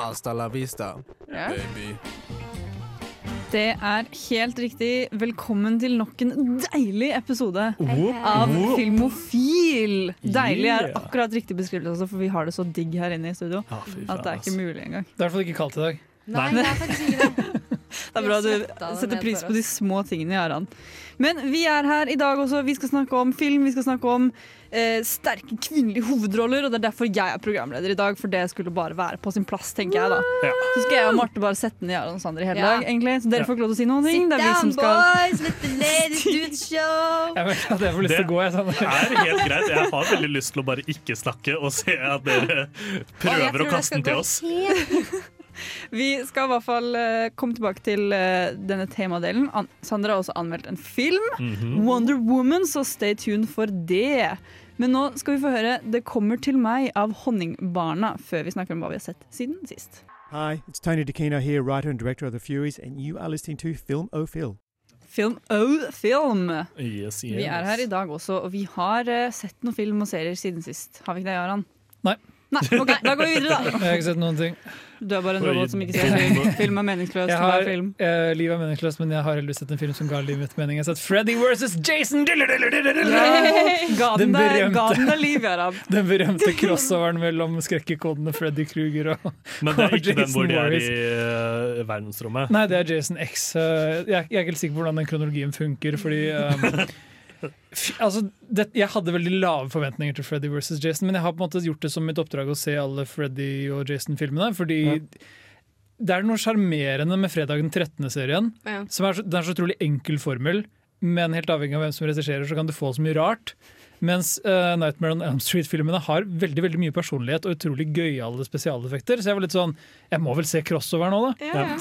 Hasta la vista, Ja. baby. Det er helt riktig. Velkommen til nok en deilig episode av Filmofil. Deilig er akkurat riktig beskrivelse, for vi har det så digg her inne i studio at det er ikke mulig engang. Det er i hvert fall ikke kaldt i dag. Nei, det er faktisk ikke det. Det er bra du setter pris på de små tingene, Aran. Men vi er her i dag også. Vi skal snakke om film, vi skal snakke om eh, sterke kvinnelige hovedroller. Og det er derfor jeg er programleder i dag, for det skulle bare være på sin plass, tenker jeg da. Ja. Så skal jeg og Marte bare sette ned Aron og Sander i hele Ja. dag, egentlig. Så dere Ja. får ikke lov til å si noen ting. Sit Det er vi som skal boys! Let the ladies do the show! Jeg vet at jeg får lyst til å gå. Jeg, sånn. Det er helt greit. Jeg har veldig lyst til å bare ikke snakke og se at dere prøver å kaste den til oss. Vi skal i hvert fall uh, komme tilbake til uh, denne temadelen. An Sandra har også anmeldt en film. Mhm. Wonder Woman, så stay tuned for det. Men nå skal vi få høre 'Det kommer til meg' av Honningbarna, før vi snakker om hva vi har sett siden sist. Hi, it's Tony DeCino here, writer and director of The Furies, and you are listening to Film O Film. Film O Film. Yes, yes. Vi er her i dag også, og vi har eh, sett noen film og serier siden sist. Har vi ikke det, Aran? Nei. Nei, ok, Da går vi videre, da. Jeg har ikke sett noen ting. Du er bare en robot som ikke ser film. Film er meningsløst. Jeg har, film. eh, livet er meningsløst, men jeg har heldigvis sett en film som ga livet mitt mening. Jeg har sett Freddy versus Jason! Ga Den den ga berømte. den liv, berømte crossoveren mellom skrekkekodene Freddy Kruger og Men det er ikke den hvor de er i uh, verdensrommet. Nei, det er Jason X. Uh, Jeg, jeg er ikke helt sikker på hvordan den kronologien funker, fordi um, f- Altså, det, jeg hadde veldig lave forventninger til Freddy versus Jason, men jeg har på en måte gjort det som mitt oppdrag å se alle Freddy og Jason-filmene, fordi Ja. det er noe sjarmerende med Fredag den 13.-serien. Ja. Som er så, det er så utrolig enkel formel, men helt avhengig av hvem som regisserer, så kan du få så mye rart. Mens uh, Nightmare on Elm Street-filmene har veldig veldig mye personlighet og utrolig gøyale spesialeffekter. Så jeg var litt sånn Jeg må vel se crossover nå, da. Ja, ja.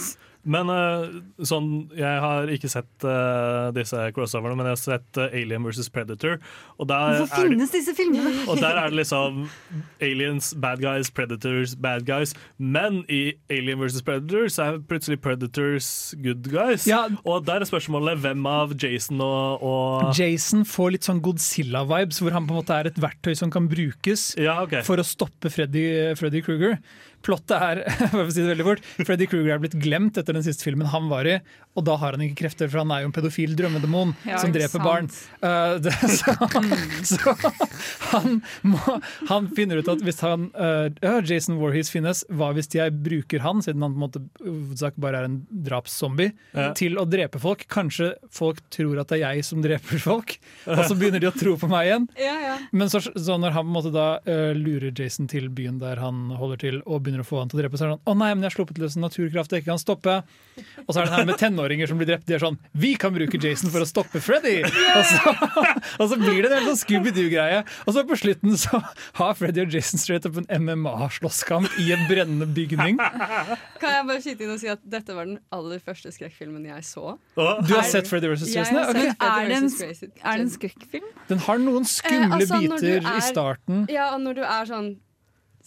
Men uh, sånn, jeg har ikke sett uh, disse crossoverne, men jeg har sett uh, Alien vs. Predator. Hvorfor er det, finnes disse filmene? og der er det liksom aliens, bad guys, predators, bad guys. Men i Alien. Predator så er plutselig predators good guys. Ja. Og der er spørsmålet hvem av Jason og, og Jason får litt sånn Godzilla-vibes, hvor han på en måte er et verktøy som kan brukes Ja, okay. for å stoppe Freddy, Freddy Kruger. Plottet er for å si det veldig fort, Freddy Kruger er blitt glemt etter den siste filmen han var i, og da har han ikke krefter, for han er jo en pedofil drømmedemon Ja, som dreper sant. barn. Uh, det, så, så han, må, han finner ut at hvis han uh, Jason Warhees finnes, hva hvis jeg bruker han, siden han på en måte hovedsak bare er en drapszombie, Ja. til å drepe folk? Kanskje folk tror at det er jeg som dreper folk, og så begynner de å tro på meg igjen. Ja, ja. Men så, så når han på en måte da uh, lurer Jason til byen der han holder til, og begynner å få han til å drepe, så er han sånn Å nei, men jeg har sluppet løs en naturkraft jeg ikke kan stoppe. Og så er det her med tenåringer som blir drept. De er sånn Vi kan bruke Jason for å stoppe Freddy! Og, så, og så blir det en sånn Scooby-Doo-greie. Og så på slutten så har Freddy og Jason straight up en MMA-slåsskamp i en brennende bygning. Kan jeg bare skyte inn og si at dette var den aller første skrekkfilmen jeg så? Du har sett Freddy vs. Jason? Er Freddy det en- versus Jason. Er det en skrekkfilm? Den har noen skumle Eh, altså, biter er, i starten. Ja, og når du er sånn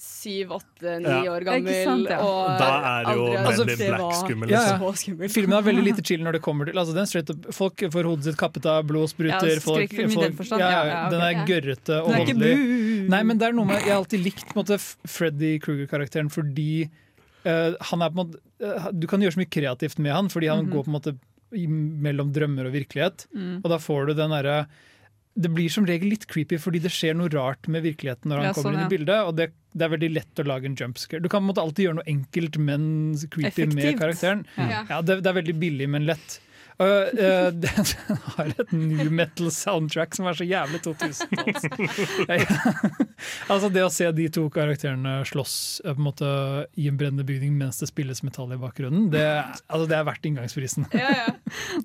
syv, åtte, ni Ja. år gammel sant, ja. og Da er det jo Altså, veldig black skummel. Ja, ja. Liksom. Filmen er veldig lite chill når det kommer til altså den up, Folk får hodet sitt kappet av, blod spruter Ja, folk, folk, den forstand. ja, Ja, ja, ok. Den er Ja. gørrete og voldelig. Nei, men det er noe med Jeg har alltid likt på en måte, Freddy Kruger-karakteren fordi uh, han er på en måte uh, Du kan gjøre så mye kreativt med han, fordi han Mhm. går på en måte mellom drømmer og virkelighet. Mm. Og da får du den derre det blir som regel litt creepy fordi det skjer noe rart med virkeligheten når han Ja, kommer sånn, inn i bildet. Og det, det er veldig lett å lage en jumpscare. Du kan på en måte alltid gjøre noe enkelt, men creepy med karakteren. Ja. Ja, det, det er veldig billig, men lett. Uh, uh, den har et new metal soundtrack som er så jævlig 2000-talls. altså Det å se de to karakterene slåss uh, på en måte i en brennende bygning mens det spilles metall i bakgrunnen, det, altså, det er verdt inngangsprisen. Ja, ja.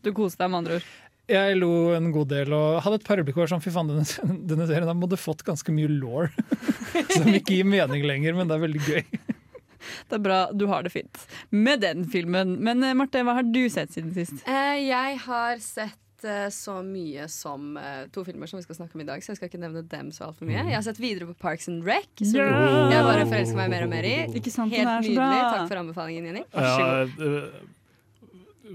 Du koser deg med andre ord. Jeg lo en god del og hadde et par øyeblikk hvor jeg var sånn fy faen, denne, denne serien måtte fått ganske mye law. som ikke gir mening lenger, men det er veldig gøy. Det er bra du har det fint med den filmen. Men eh, Marte, hva har du sett siden sist? Eh, jeg har sett eh, så mye som to filmer som vi skal snakke om i dag, så jeg skal ikke nevne dem så altfor mye. Jeg har sett videre på Parks and Rec, som jeg bare forelsker meg mer og mer i. Ikke sant, den Helt er så nydelig. bra. Takk for anbefalingen, Jenny. Ja,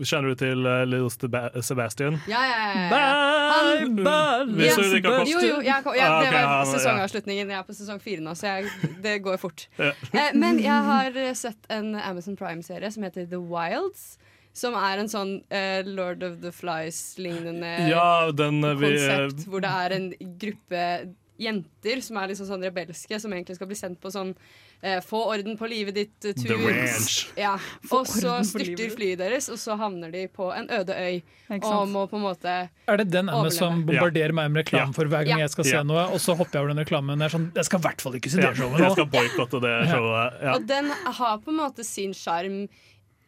kjenner du til uh, Little Sebastian? Ja, ja, ja, ja. Han- Hvis du ikke har fått- Jo, jo, jeg, jeg, Ah, det var sesongavslutningen. Jeg er på sesong fire nå, så jeg, det går fort. Ja. Eh, men jeg har eh, sett en Amazon Prime-serie som heter The Wilds. Som er en sånn uh, Lord of the Flies-lignende Ja, eh, konsept hvor det er en gruppe jenter som er liksom sånn rebelske, som egentlig skal bli sendt på sånn eh, få orden på livet ditt-tur. The Ranch. Ja. Og så styrter flyet deres, og så havner de på en øde øy og må på en måte Er det den Emma som bombarderer meg med reklame Ja. for hver gang Ja. jeg skal se noe, og så hopper jeg over den reklamen? Jeg, er sånn, jeg skal i hvert fall ikke se det showet Jeg skal boikotte det showet. Ja. Og den har på en måte sin sjarm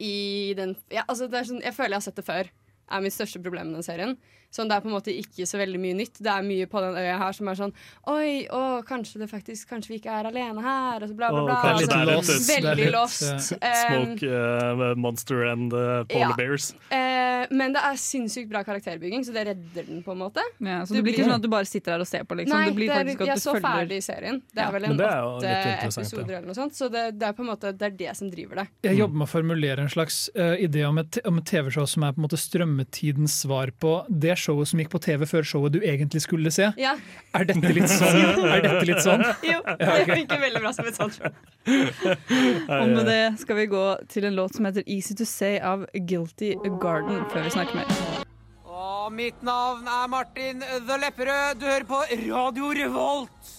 i den ja, altså det er sånn, Jeg føler jeg har sett det før. er mitt største problem med den serien. Sånn, det er på en måte ikke så veldig mye nytt. Det er mye på den øya her som er sånn Oi, å, kanskje det faktisk Kanskje vi ikke er alene her? Og så bla, bla, bla. Oh, altså, er Lost, veldig lost. eh, Um, Smoke uh, Monster and uh, Polar ja. Bears. Uh, men det er sinnssykt bra karakterbygging, så det redder den på en måte. Ja, så Du det blir ikke sånn at du bare sitter der og ser på, liksom. Nei, det blir det er, faktisk at jeg du så følger ferdig serien. Det er vel en er åtte episoder ja. eller noe sånt, så det, det er på en måte det er det som driver det. Jeg jobber med å formulere en slags eh, idé om et, et TV-show som er på en måte strømmetidens svar på det showet som gikk på TV før showet du egentlig skulle se. Ja, Er dette litt sånn? Er dette litt sånn? jo, det funker veldig bra som et sånt show. Og med det skal vi gå til en låt som heter 'Easy To Say' av Guilty Garden, før vi snakker mer. Og mitt navn er Martin The Lepperød. Du hører på Radio Revolt.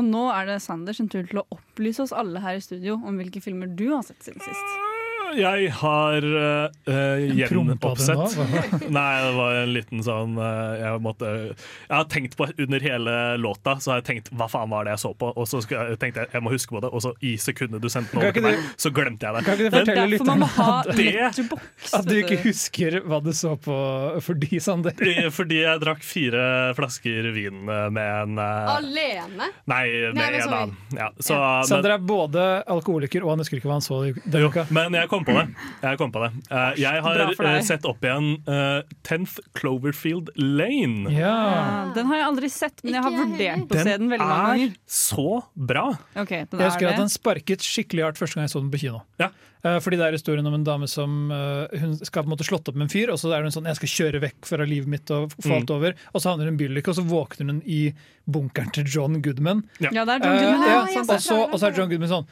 Og nå er det Sander sin tur til å opplyse oss alle her i studio om hvilke filmer du har sett siden sist. Jeg har uh, gjenoppsett Nei, det var en liten sånn uh, Jeg måtte Jeg har tenkt på under hele låta Så har jeg tenkt hva faen var det jeg så på? Og så jeg, tenkte jeg jeg må huske på det, og så i sekundet du sendte den over til meg, så glemte jeg det. Kan ikke du fortelle litt om lytterne det- at du ikke husker hva du så på fordi, Sander? Fordi jeg drakk fire flasker vin med en uh, Alene? Nei, med Nei, en annen. Ja, så, Sander er både alkoholiker og han husker ikke hva han så denne uka. men jeg kom på det. Jeg, kom på det. Eh, jeg har eh, sett opp igjen uh, 10th Cloverfield Lane. Ja. Ja, den har jeg aldri sett, men jeg har vurdert å se den veldig mange Den er så bra! Okay, den Jeg er husker at den sparket skikkelig hardt første gang jeg så den på kino. Ja. Eh, Fordi det er historien om en dame som eh, Hun skal på en måte slått opp med en fyr, og så er hun sånn 'Jeg skal kjøre vekk fra livet mitt og få Mm. over'. Og så havner hun i en bilulykke, og så våkner hun i bunkeren til John Goodman. Ja, det er John Eh, Goodman. ja, Ja, og, så, og så er John Goodman sånn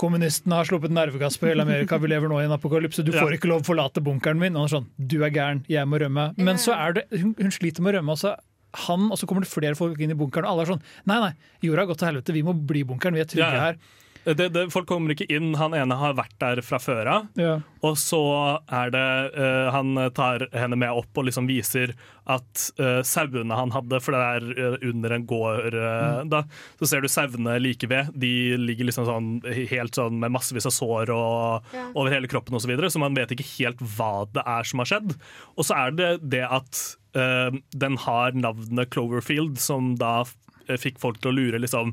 Kommunistene har sluppet nervegass på hele Amerika, vi lever nå i en apokalypse. Du Ja. får ikke lov å forlate bunkeren min. Og han er sånn, du er gæren, jeg må rømme. Men så er det, hun, hun sliter med å rømme. også han, og så kommer det flere folk inn i bunkeren, og alle er sånn Nei, nei, jorda har gått til helvete, vi må bli i bunkeren, vi er trygge her. Det, det, folk kommer ikke inn. Han ene har vært der fra før av. Ja. Og så er det uh, Han tar henne med opp og liksom viser at uh, sauene han hadde, for det er uh, under en gård eh, da, så ser du sauene like ved. De ligger liksom sånn helt sånn med massevis av sår og, Ja. over hele kroppen osv., så, videre, så man vet ikke helt hva det er som har skjedd. Og så er det det at den har navnet Cloverfield, som da fikk folk til å lure liksom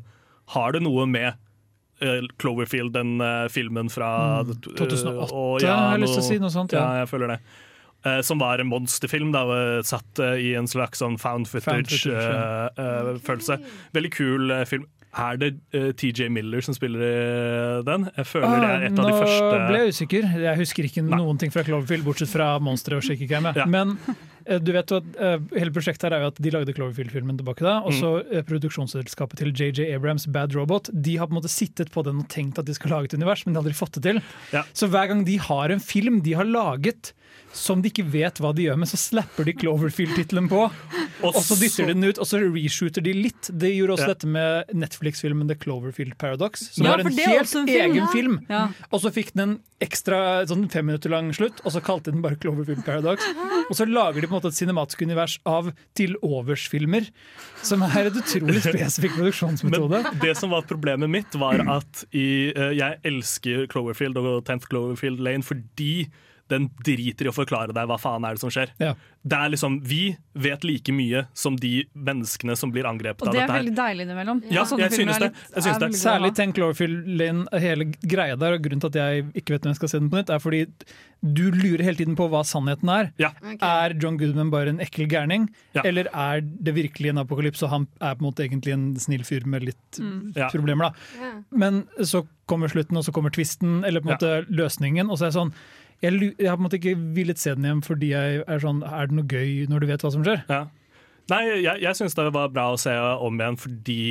Har det noe med Cloverfield, den eh, filmen fra Mm. eh, 2008, og har jeg lyst til å si noe sånt. ja, Ja. jeg føler det. Uh, som var en monsterfilm, da, eh, satt uh, i en slags sånn found Found footage, ja. footage-følelse. Veldig kul eh, film. Er det eh, TJ Miller som spiller den? Jeg føler det er et av de første Nå ble jeg usikker. Jeg husker ikke Nei. noen ting fra Cloverfield, bortsett fra monsteret og Cam. ja. Ja. Men eh, du vet jo at eh, hele prosjektet her er jo at de lagde Cloverfield-filmen tilbake da, og Mm. så mm. produksjonsselskapet til JJ Abrams, Bad Robot, de har på en måte sittet på den og tenkt at de skal lage et univers, men de har aldri fått det til. Ja. Så hver gang de har en film de har laget, som de ikke vet hva de gjør med, så slapper de Cloverfield-tittelen på. Og så dytter de den ut, og så reshooter de litt. De gjorde også Ja. dette med Netflix-filmen The Cloverfield Paradox, som Ja, var en helt en film, egen ja. film. Ja. Og så fikk den en ekstra sånn fem minutter lang slutt, og så kalte de den bare Cloverfield Paradox. Og så lager de på en måte et cinematisk univers av til-overs-filmer, som er et utrolig spesifikk produksjonsmetode. Men det som var problemet mitt, var at i, eh, jeg elsker Cloverfield og 10th Cloverfield Lane fordi den driter i å forklare deg hva faen er det som skjer. Ja. Det er liksom, Vi vet like mye som de menneskene som blir angrepet av dette. Og det er veldig deilig innimellom. Ja, ja jeg synes det. Jeg synes det. Særlig tenk Ten Cloverfield Lane, hele greia der, og grunnen til at jeg ikke vet når jeg skal se den på nytt, er fordi du lurer hele tiden på hva sannheten er. Ja. Okay. Er John Goodman bare en ekkel gærning, Ja. eller er det virkelig en apokalypse, og han er på en måte egentlig en snill fyr med litt mm. problemer? da. Ja. Men så kommer slutten, og så kommer tvisten, eller på en måte løsningen, og så er det sånn jeg, jeg har på en måte ikke villet se den igjen fordi jeg er sånn Er det noe gøy når du vet hva som skjer? Ja. Nei, jeg, jeg syns det var bra å se om igjen fordi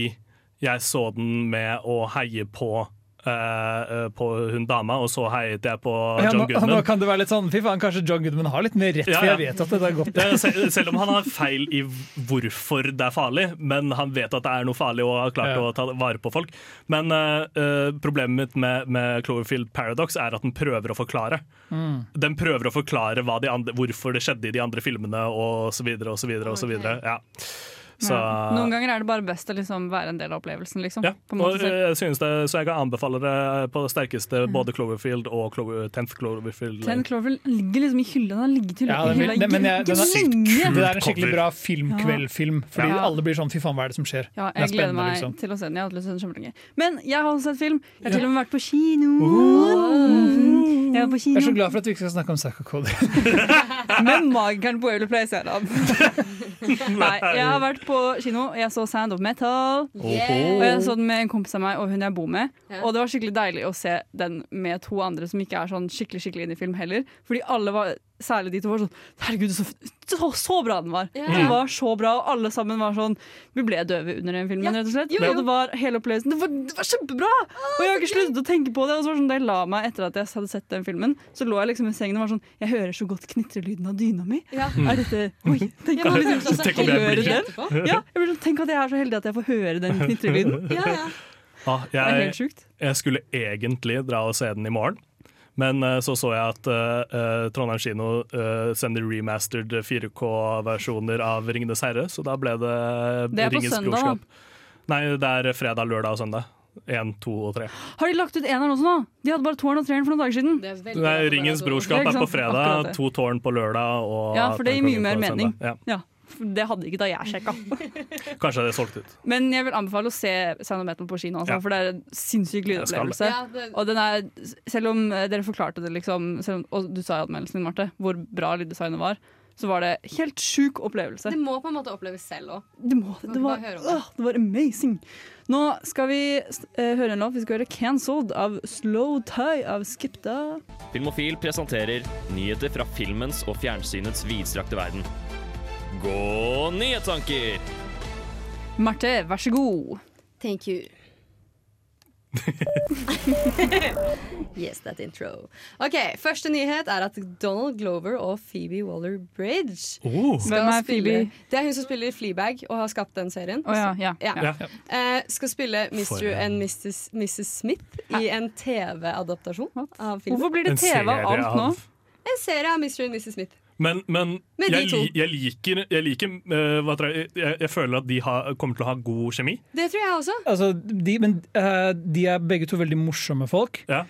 jeg så den med å heie på eh, eh, på hun dama, og så heiet jeg på Ja, John nå, nå kan det være litt sånn Fy faen, kanskje John Goodman har litt mer rett, Ja, for jeg vet at det er godt. Ja, selv, selv om han har feil i hvorfor det er farlig, men han vet at det er noe farlig og har klart Ja. å ta vare på folk. Men eh, eh, problemet mitt med, med Cloverfield Paradox er at den prøver å forklare. Mm. Den prøver å forklare hva de andre, hvorfor det skjedde i de andre filmene, og så videre og så videre. Og så videre. videre. Ja. Så, Ja. Noen ganger er det bare best å liksom være en del av opplevelsen. Liksom, ja. på en Og jeg synes det, så jeg kan anbefale det på det sterkeste, både Cloverfield og Clover, 10th Cloverfield. Ten Cloverfield ligger liksom i hylla. Den har ligget i Ja, den hylla men jeg- den er sykt. Det er en skikkelig bra filmkveldfilm, fordi Ja. alle blir sånn fy faen, hva er det som skjer? Ja, jeg gleder meg liksom. til å se den. Jeg har hatt lyst til å se den kjempelenge. Men jeg har også sett film. Jeg har til og med vært på kino. Jeg på kino. Jeg er så glad for at vi ikke skal snakke om Psycho Cody. men magikeren på Waverly Place. da. Nei, jeg har vært på kino, jeg så Sound of Metal. Og jeg så den med en kompis av meg og hun jeg bor med. Ja. Og det var skikkelig deilig å se den med to andre som ikke er sånn skikkelig skikkelig inn i film heller. Fordi alle var, særlig de to, var sånn Herregud, så, så, så bra den var! Yeah. Den var så bra, og alle sammen var sånn Vi ble døve under den filmen, Ja. rett og slett. Jo, jo. Og det var hele opplevelsen. Det var, det var kjempebra! Og jeg har ikke sluttet å tenke på det. Og så var det sånn, da jeg la meg etter at jeg hadde sett den filmen, så lå jeg liksom i sengen og var sånn Jeg hører så godt knitrelyden av dyna mi. Ja. Er dette Oi, tenk Ja, liksom så, Tenk om jeg blir- den. etterpå. Ja, jeg blir sånn, tenk at jeg er så heldig at jeg får høre den knitrelyden. Ja, ja. Ah, Det er jeg, helt sjukt. Jeg skulle egentlig dra og se den i morgen. Men eh, så så jeg at eh, eh, Trondheim kino uh, sender remastered 4K-versjoner av Ringenes herre, så da ble det, Det er på Ringens søndag, da. brorskap. Nei, det er fredag, lørdag og søndag. Én, to og tre. Har de lagt ut eneren også nå? De hadde bare tårn og treeren for noen dager siden. Det er Nei, Ringens brorskap er på fredag, to tårn på lørdag og Ja, for det gir mye mer mening. Ja. Ja, Det hadde ikke da jeg sjekka. Kanskje det er solgt ut. Men jeg vil anbefale å se Sound of Metal på kino, altså, Ja. for det er en sinnssyk lydopplevelse. Ja, det, Og den er, selv om eh, dere forklarte det, liksom, selv om, og du sa i anmeldelsen din, Marte, hvor bra lyddesignet var, så var det helt sjuk opplevelse. det må på en måte oppleves selv òg. Det, det, det. åh, det var amazing. Nå skal vi eh, høre en låt. Vi skal høre 'Cancelled' av Slow Tie av Skipta. Filmofil presenterer nyheter fra filmens og fjernsynets vidstrakte verden. Gå nyhetstanker! Marte, vær så god. Thank you. yes, that intro. Ok, Første nyhet er at Donald Glover og Phoebe Waller-Bridge Oh. skal Hvem er spille Phoebe? Det er hun som spiller Fleabag og har skapt den serien. Oh, ja, ja. Ja. ja. Eh, skal spille Mr. And Mrs. Mrs. Smith i en TV-adaptasjon av filmen. Hvorfor blir det TV av alt nå? En serie av Mr. and Mrs. Smith. Men, men jeg, jeg liker, jeg, liker uh, hva jeg, jeg, jeg føler at de har, kommer til å ha god kjemi. Det tror jeg også. Altså, de, men, uh, de er begge to veldig morsomme folk. Ja.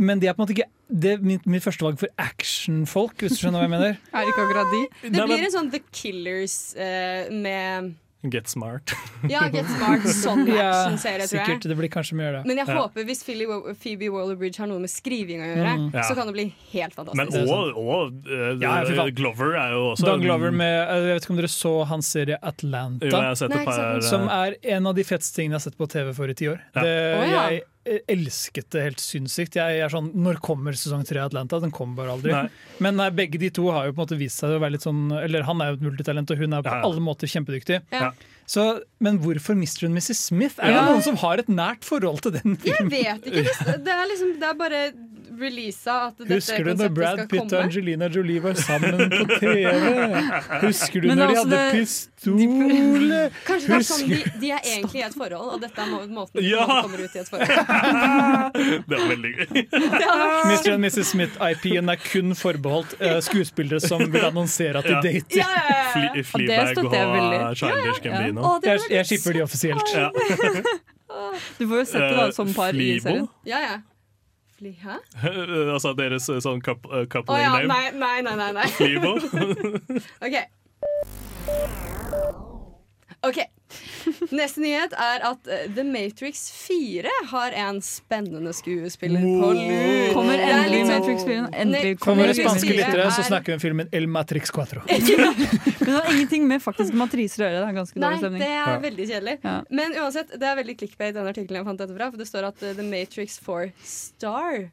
Men de er på en måte ikke det er mitt, mitt første valg for actionfolk, hvis du skjønner hva jeg mener. Er ikke akkurat de? Det blir en sånn The Killers uh, med Get smart. Ja, Get Smart, sånn actionserie, tror sikkert. jeg. Det blir kanskje mer det. Men jeg Ja. håper hvis Phoebe, Phoebe Waller-Bridge har noe med skriving å gjøre, Mm. Så kan det bli helt Men fantastisk. og, og uh, Ja. Glover er jo også Dan Glover med Jeg vet ikke om dere så hans serie Atlanta. Jo, jeg har sett Nei, par. Som er en av de feteste tingene jeg har sett på TV for i ti år. Ja. Det. Jeg eh, elsket det helt sinnssykt. Jeg er sånn, Når kommer sesong tre av Atlanta? Den kommer bare aldri. Nei. Men nei, begge de to har jo på en måte vist seg å være litt sånn Eller han er jo et multitalent, og hun er på Ja, ja. alle måter kjempedyktig. Ja. Så, men hvorfor Mr. og Mrs. Smith? Er det Ja. noen som har et nært forhold til den filmen? Jeg vet ikke. Det, det er liksom Det er bare releasa at dette Husker du når Brad Pitt og. Angelina Jolie var sammen på TV? Husker du når de altså, hadde det- pistol? Kanskje det er sånn de, de er egentlig i et forhold, og dette er må- måten de kommer ut i et forhold. Det er veldig gøy. Mr. and Mrs. Smith-IP-en er kun forbeholdt uh, skuespillere som vil annonsere at de Ja. dater. Ja, ja, ja, det Fleabag støtter jeg veldig. og Childish Gambino. Å, Jeg, jeg skipper de offisielt. Ja. Du får jo sett det da Eh, som par i serien. Ja, ja. Fly, hæ? altså deres eh, sånn eh, coupling ja, name. nei, nei, nei. nei, nei. Flybo. OK. Ok, Neste nyhet er at eh, The Matrix 4 har en spennende skuespiller på lur. Kommer Det er endelig sånn- Matrix-filmen. Endelig kommer det spanske 4 lyttere så er- snakker vi om filmen El Matrix 4. Men det har ingenting med faktisk matriser å gjøre. Det er ganske dårlig stemning. Nei, det er veldig kjedelig. Ja. Men uansett, det er veldig clickbait, den artikkelen jeg fant dette fra. For det står at eh, The Matrix 4 Star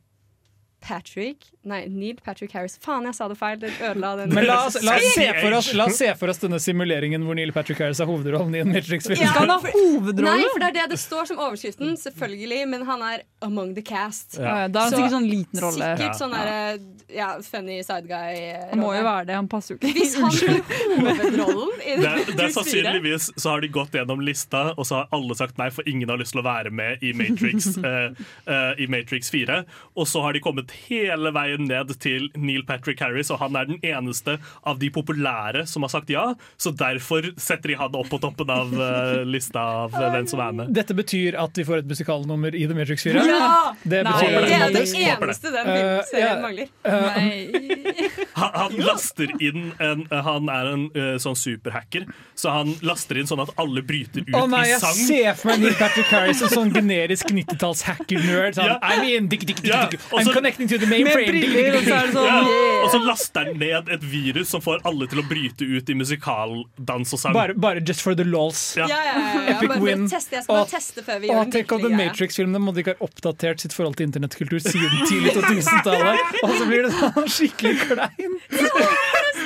Patrick Nei, Neil Patrick Harris. Faen, jeg sa det feil. Det ødela den. Men la oss, la, oss se for oss, la oss se for oss denne simuleringen hvor Neil Patrick Harris har hovedrollen i en Matrix-film. Ja, han ha Nei, for det er det det står som overskriften, selvfølgelig, men han er among the cast. Ja, da er han sikkert sånn liten rolle. Sikkert sånn der, ja, funny side guy. Han må jo være det, han passer jo ikke. Hvis han får hovedrollen i Det, er- det er sannsynligvis så har de gått gjennom lista, og så har alle sagt nei, for ingen har lyst til å være med i Matrix, uh, uh, i Matrix 4. Og så har de kommet hele veien ned til Neil Patrick Harris, og han er den eneste av de populære som har sagt ja. Så derfor setter de han opp på toppen av uh, lista av eh, hvem som er med. Dette betyr at vi får et musikalnummer i The Matrix 4. Ja! Det Nei, Det er det eneste den Eh, filmserien ja. mangler. Nei. Han, han laster inn en, Han er en eh, sånn superhacker, så han laster inn sånn at alle bryter ut Å nei, i jeg ser for meg Neil Patrick Harris en sånn generisk 90-talls hacker-nerd. Sånn, Ja. I mean, dick, dick, dick, Ja, dick. og I'm så- connecting to the mainframe. briller, og så sånn Ja, yeah. og så laster han ned et virus som får alle til å bryte ut i musikaldans og sang. Bare, bare just for the lols. Ja. Ja, ja, ja, ja. Epic Bare win. teste. Jeg skal bare teste før vi gjør den tenk om The Matrix-filmen Matrix-filmene måtte ikke ha oppdatert sitt forhold til internettkultur siden tidlig 2000-tallet. Og så blir det sånn skikkelig klein.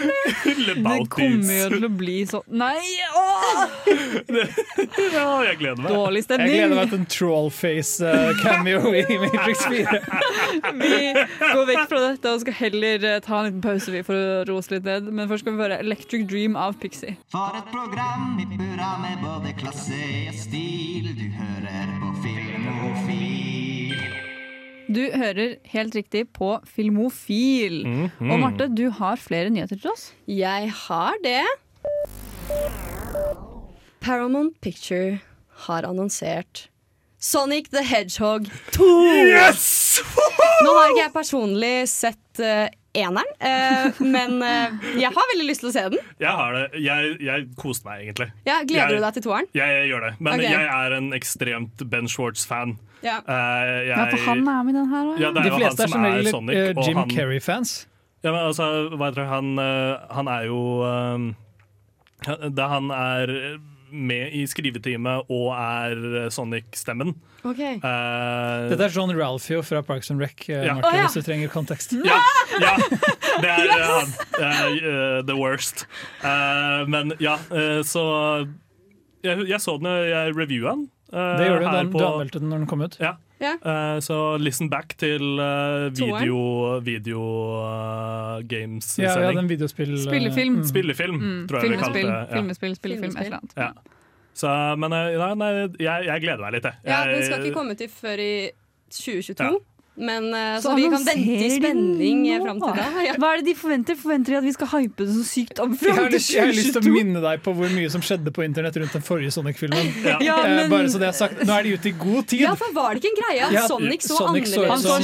Det kommer jo til å bli sånn Nei! Åh! Ja, jeg gleder meg. Dårlig Jeg gleder meg til en trollface-cameo i Matrix 4. Vi går vekk fra dette og skal heller eh, ta en liten pause vi for å roe oss litt ned. Men først skal vi høre Electric Dream av Pixie. For et program i burra med både klasse og stil. Du hører på Filmofil. Du hører helt riktig på Filmofil. Og Marte, du har flere nyheter til oss. Jeg har det. Paramount Picture har annonsert Sonic the Hedgehog 2. Yes! Nå har ikke jeg personlig sett uh, eneren, uh, men uh, jeg har veldig lyst til å se den. Jeg har det. Jeg, jeg koste meg, egentlig. Ja, gleder Jeg- du deg til toeren? Jeg, jeg gjør det. Men okay. jeg er en ekstremt Ben Schwartz-fan. Ja. Eh, Ja, for han er med i den her òg. Ja, De fleste er som regel Sonic. Jim han, Carrey-fans. Ja, men altså, hva heter det? Han, han er jo Da han er med i skrivetime og er Sonic-stemmen. Okay. Uh, Dette er John Ralphio fra Parks and Rec, eh, Ja. Martin, oh, ja. hvis du trenger kontekst. Ja, ja, det er yes! han. Eh, eh, the worst. Uh, men ja, eh, så jeg, jeg så den, jeg reviewa den. Det gjorde du, den, du anmeldte den når den kom ut. Ja. Ja. Eh, så listen back til uh, video, video uh, games Ja, ja, den videospill... Spillefilm. mm. Spillefilm, Mm. tror jeg vi kalte det. Ja. filmespill, spillefilm, et eller annet. Ja. Så, men nei, nei, jeg, jeg gleder meg litt, jeg. Ja, Den skal ikke komme til før i 2022. Men eh, Så så, vi kan vente i spenning fram til da. Ja. Hva er det de forventer? Forventer de at vi skal hype det så sykt opp Jeg har, fram til lyst, jeg har lyst til å minne deg på hvor mye som skjedde på internett rundt den forrige Sonic-filmen. Ja. Ja, Eh, men Bare så det er sagt, Nå er de ute i god tid. ja, for var det ikke en greie at Ja, Sonic så Sonic annerledes ut han så som-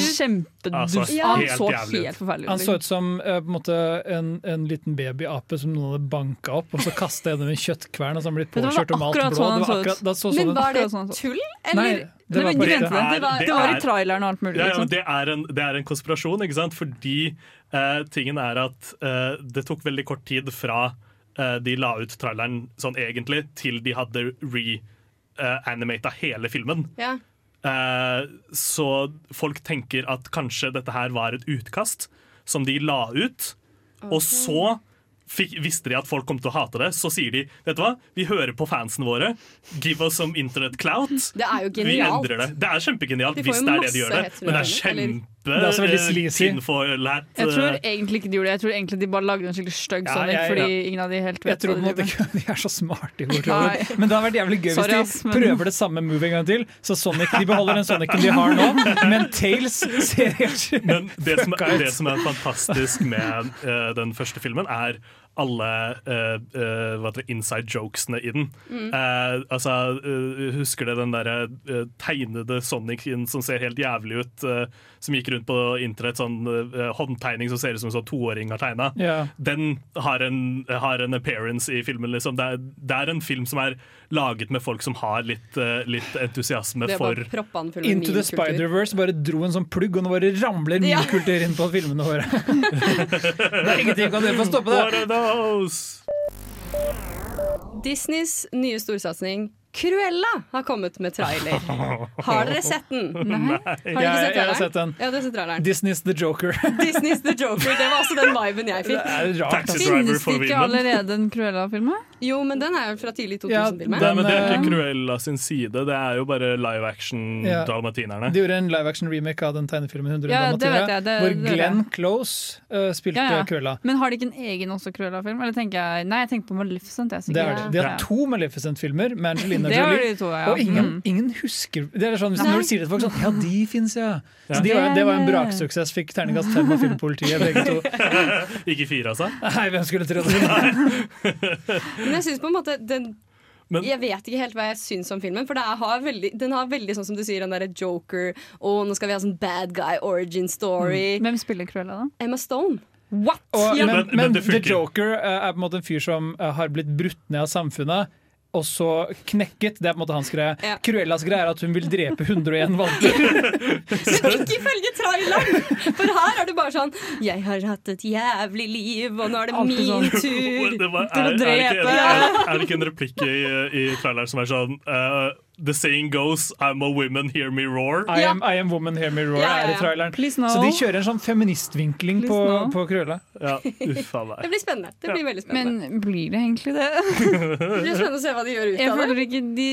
kjempedust Altså, Ja. Han så jævlig ut. helt forferdelig ut. Han så ut som uh, på en, måte, en, en liten babyape som noen hadde banka opp, og så kasta gjennom en kjøttkvern, og så han blitt påkjørt og malt blå. sånn Det var akkurat, da så Men sånn ut. var det tull, eller? Nei, det var Men det. Er- Det var i er- traileren og alt mulig. Ja, ja, Liksom. det, er en, det er en konspirasjon, ikke sant? Fordi eh, tingen er at eh, det tok veldig kort tid fra eh, de la ut traileren sånn egentlig, til de hadde re-animata hele filmen. Ja. Eh, så folk tenker at kanskje dette her var et utkast som de la ut, og så fikk, visste de at folk kom til å hate det. Så sier de vet du hva, vi hører på fansen våre. Give us some internet clout. Det er jo Vi genialt. endrer det. Det er kjempegenialt hvis det er det de gjør det. Men det er eller- kjempe Det er veldig eh, sleazy. Jeg tror eh, egentlig ikke de gjorde det. Jeg tror egentlig de bare lagde en skikkelig stygg Ja, Sonic, jeg- fordi ja. ingen av de helt vet Jeg tror hva de ikke de er så smarte i Men det hadde vært jævlig gøy Sorry, hvis ass, de men- prøver det samme move en gang til. Så Sonic, de beholder den Sonicen de har nå, men Tails ser helt Men det som, er, det som er fantastisk med uh, den første filmen, er alle uh, uh, det, inside jokesene i den. Mm. Uh, altså, eh, Husker dere den der, eh, tegnede Sonicen som ser helt jævlig ut? Som gikk rundt på internett, sånn uh, håndtegning som ser ut som en sånn toåring har tegna. yeah. Den har en, har en appearance i filmen. Liksom. Det, er, det er en film som er laget med folk som har litt, uh, litt entusiasme for Into the. Spider-Verse bare dro en sånn plugg, og nå bare ramler Ja. minikultur inn på filmene våre. det er ingenting kan gjøre for å stoppe What det. are those? Disneys nye storsatsing Cruella har kommet med trailer. Har dere sett den? Nei. Har dere Jeg, ikke jeg sett har sett den. Ja, du har sett. Disneys The Joker. Disneys The Joker. Det var også den viben jeg fikk. Finnes det ikke allerede en Cruella-film? Jo, men den er jo fra tidlig 2000-filmen. Ja, men Det er ikke eh, Cruella sin side, det er jo bare live action Ja. De gjorde en live action remake av den tegnefilmen 100 Ja, jeg, det- hvor det Glenn Close uh, spilte Ja, ja. Cruella. Men har de ikke en egen også Cruella-film? Eller tenker jeg Nei, jeg tenker på Maleficent. Jeg, Det er det. De har Ja. to Maleficent-filmer med Angelina Det har Jolie. de to, ja. Og ingen, Mm. ingen husker Det er sånn, hvis Når du sier det til folk sånn Ja, de fins, ja. Så de var, det var en braksuksess. Fikk terningkast fem av Filmpolitiet, begge to. Ikke fire, altså? Nei, hvem skulle tro det? Men jeg synes på en måte den Men- Jeg vet ikke helt hva jeg syns om filmen. For det er, har veldig, den har veldig sånn som du sier, den derre joker, og nå skal vi ha sånn bad guy origin story. Hvem spiller Cruella, da? Emma Stone. What?! Og, Ja. men, Men- men men The. Joker uh, er på en måte en fyr som uh, har blitt brutt ned av samfunnet. Og så knekket. Det er på en måte hans greie. Ja. Cruellas greie er at hun vil drepe 101 valper. Men ikke ifølge traileren! For her er det bare sånn Jeg har hatt et jævlig liv, og nå er det Alt min sånn. tur. Det var, Til å drepe. er, det ikke, er, er det ikke en replikk i, i traileren som er sånn uh, The saying goes I'm a woman, hear me roar. I am, I am woman, hear me roar, Ja, ja, er i traileren. No. Så de kjører en sånn feministvinkling på, Please no. på Krølla. Ja, uff a meg. Det blir spennende. Det blir veldig spennende. Men blir det egentlig det? det blir spennende å se hva de gjør ut Jeg av det. føler ikke de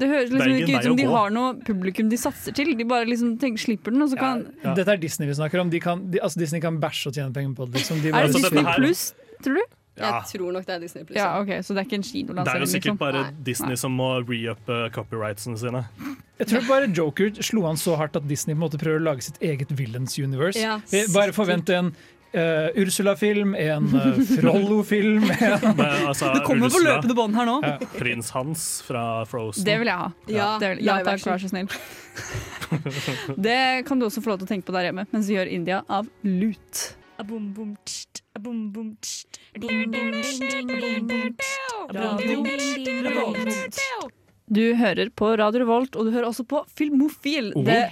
Det høres er liksom ikke ut som de har noe publikum de satser til. De bare liksom tenker, slipper den, og så kan Ja. Dette er Disney vi snakker om. De kan, de, altså Disney kan bæsje og tjene penger på det. Liksom. De Er det Altså, Disney pluss, tror du? Ja. Jeg tror nok det er Disney Plus. Ja, ok, Så det er ikke en Det er jo kinolansering? sikkert Liksom. bare Nei. Disney som må re-uppe copyrightsene sine. Jeg tror bare Joker slo an så hardt at Disney på en måte prøver å lage sitt eget Villains universe. Ja, Vi Bare forvent en eh, Ursula-film, en uh, Frollo-film en- Men, altså, Det kommer på Ursula, løpende bånd her nå! Ja. Prins Hans fra Frozen. Det vil jeg ha. Ja, Det vil, ja takk, vær så snill. Det kan du også få lov til å tenke på der hjemme mens vi gjør India av lut. Du hører på Radio Revolt, og du hører også på Filmofil. Det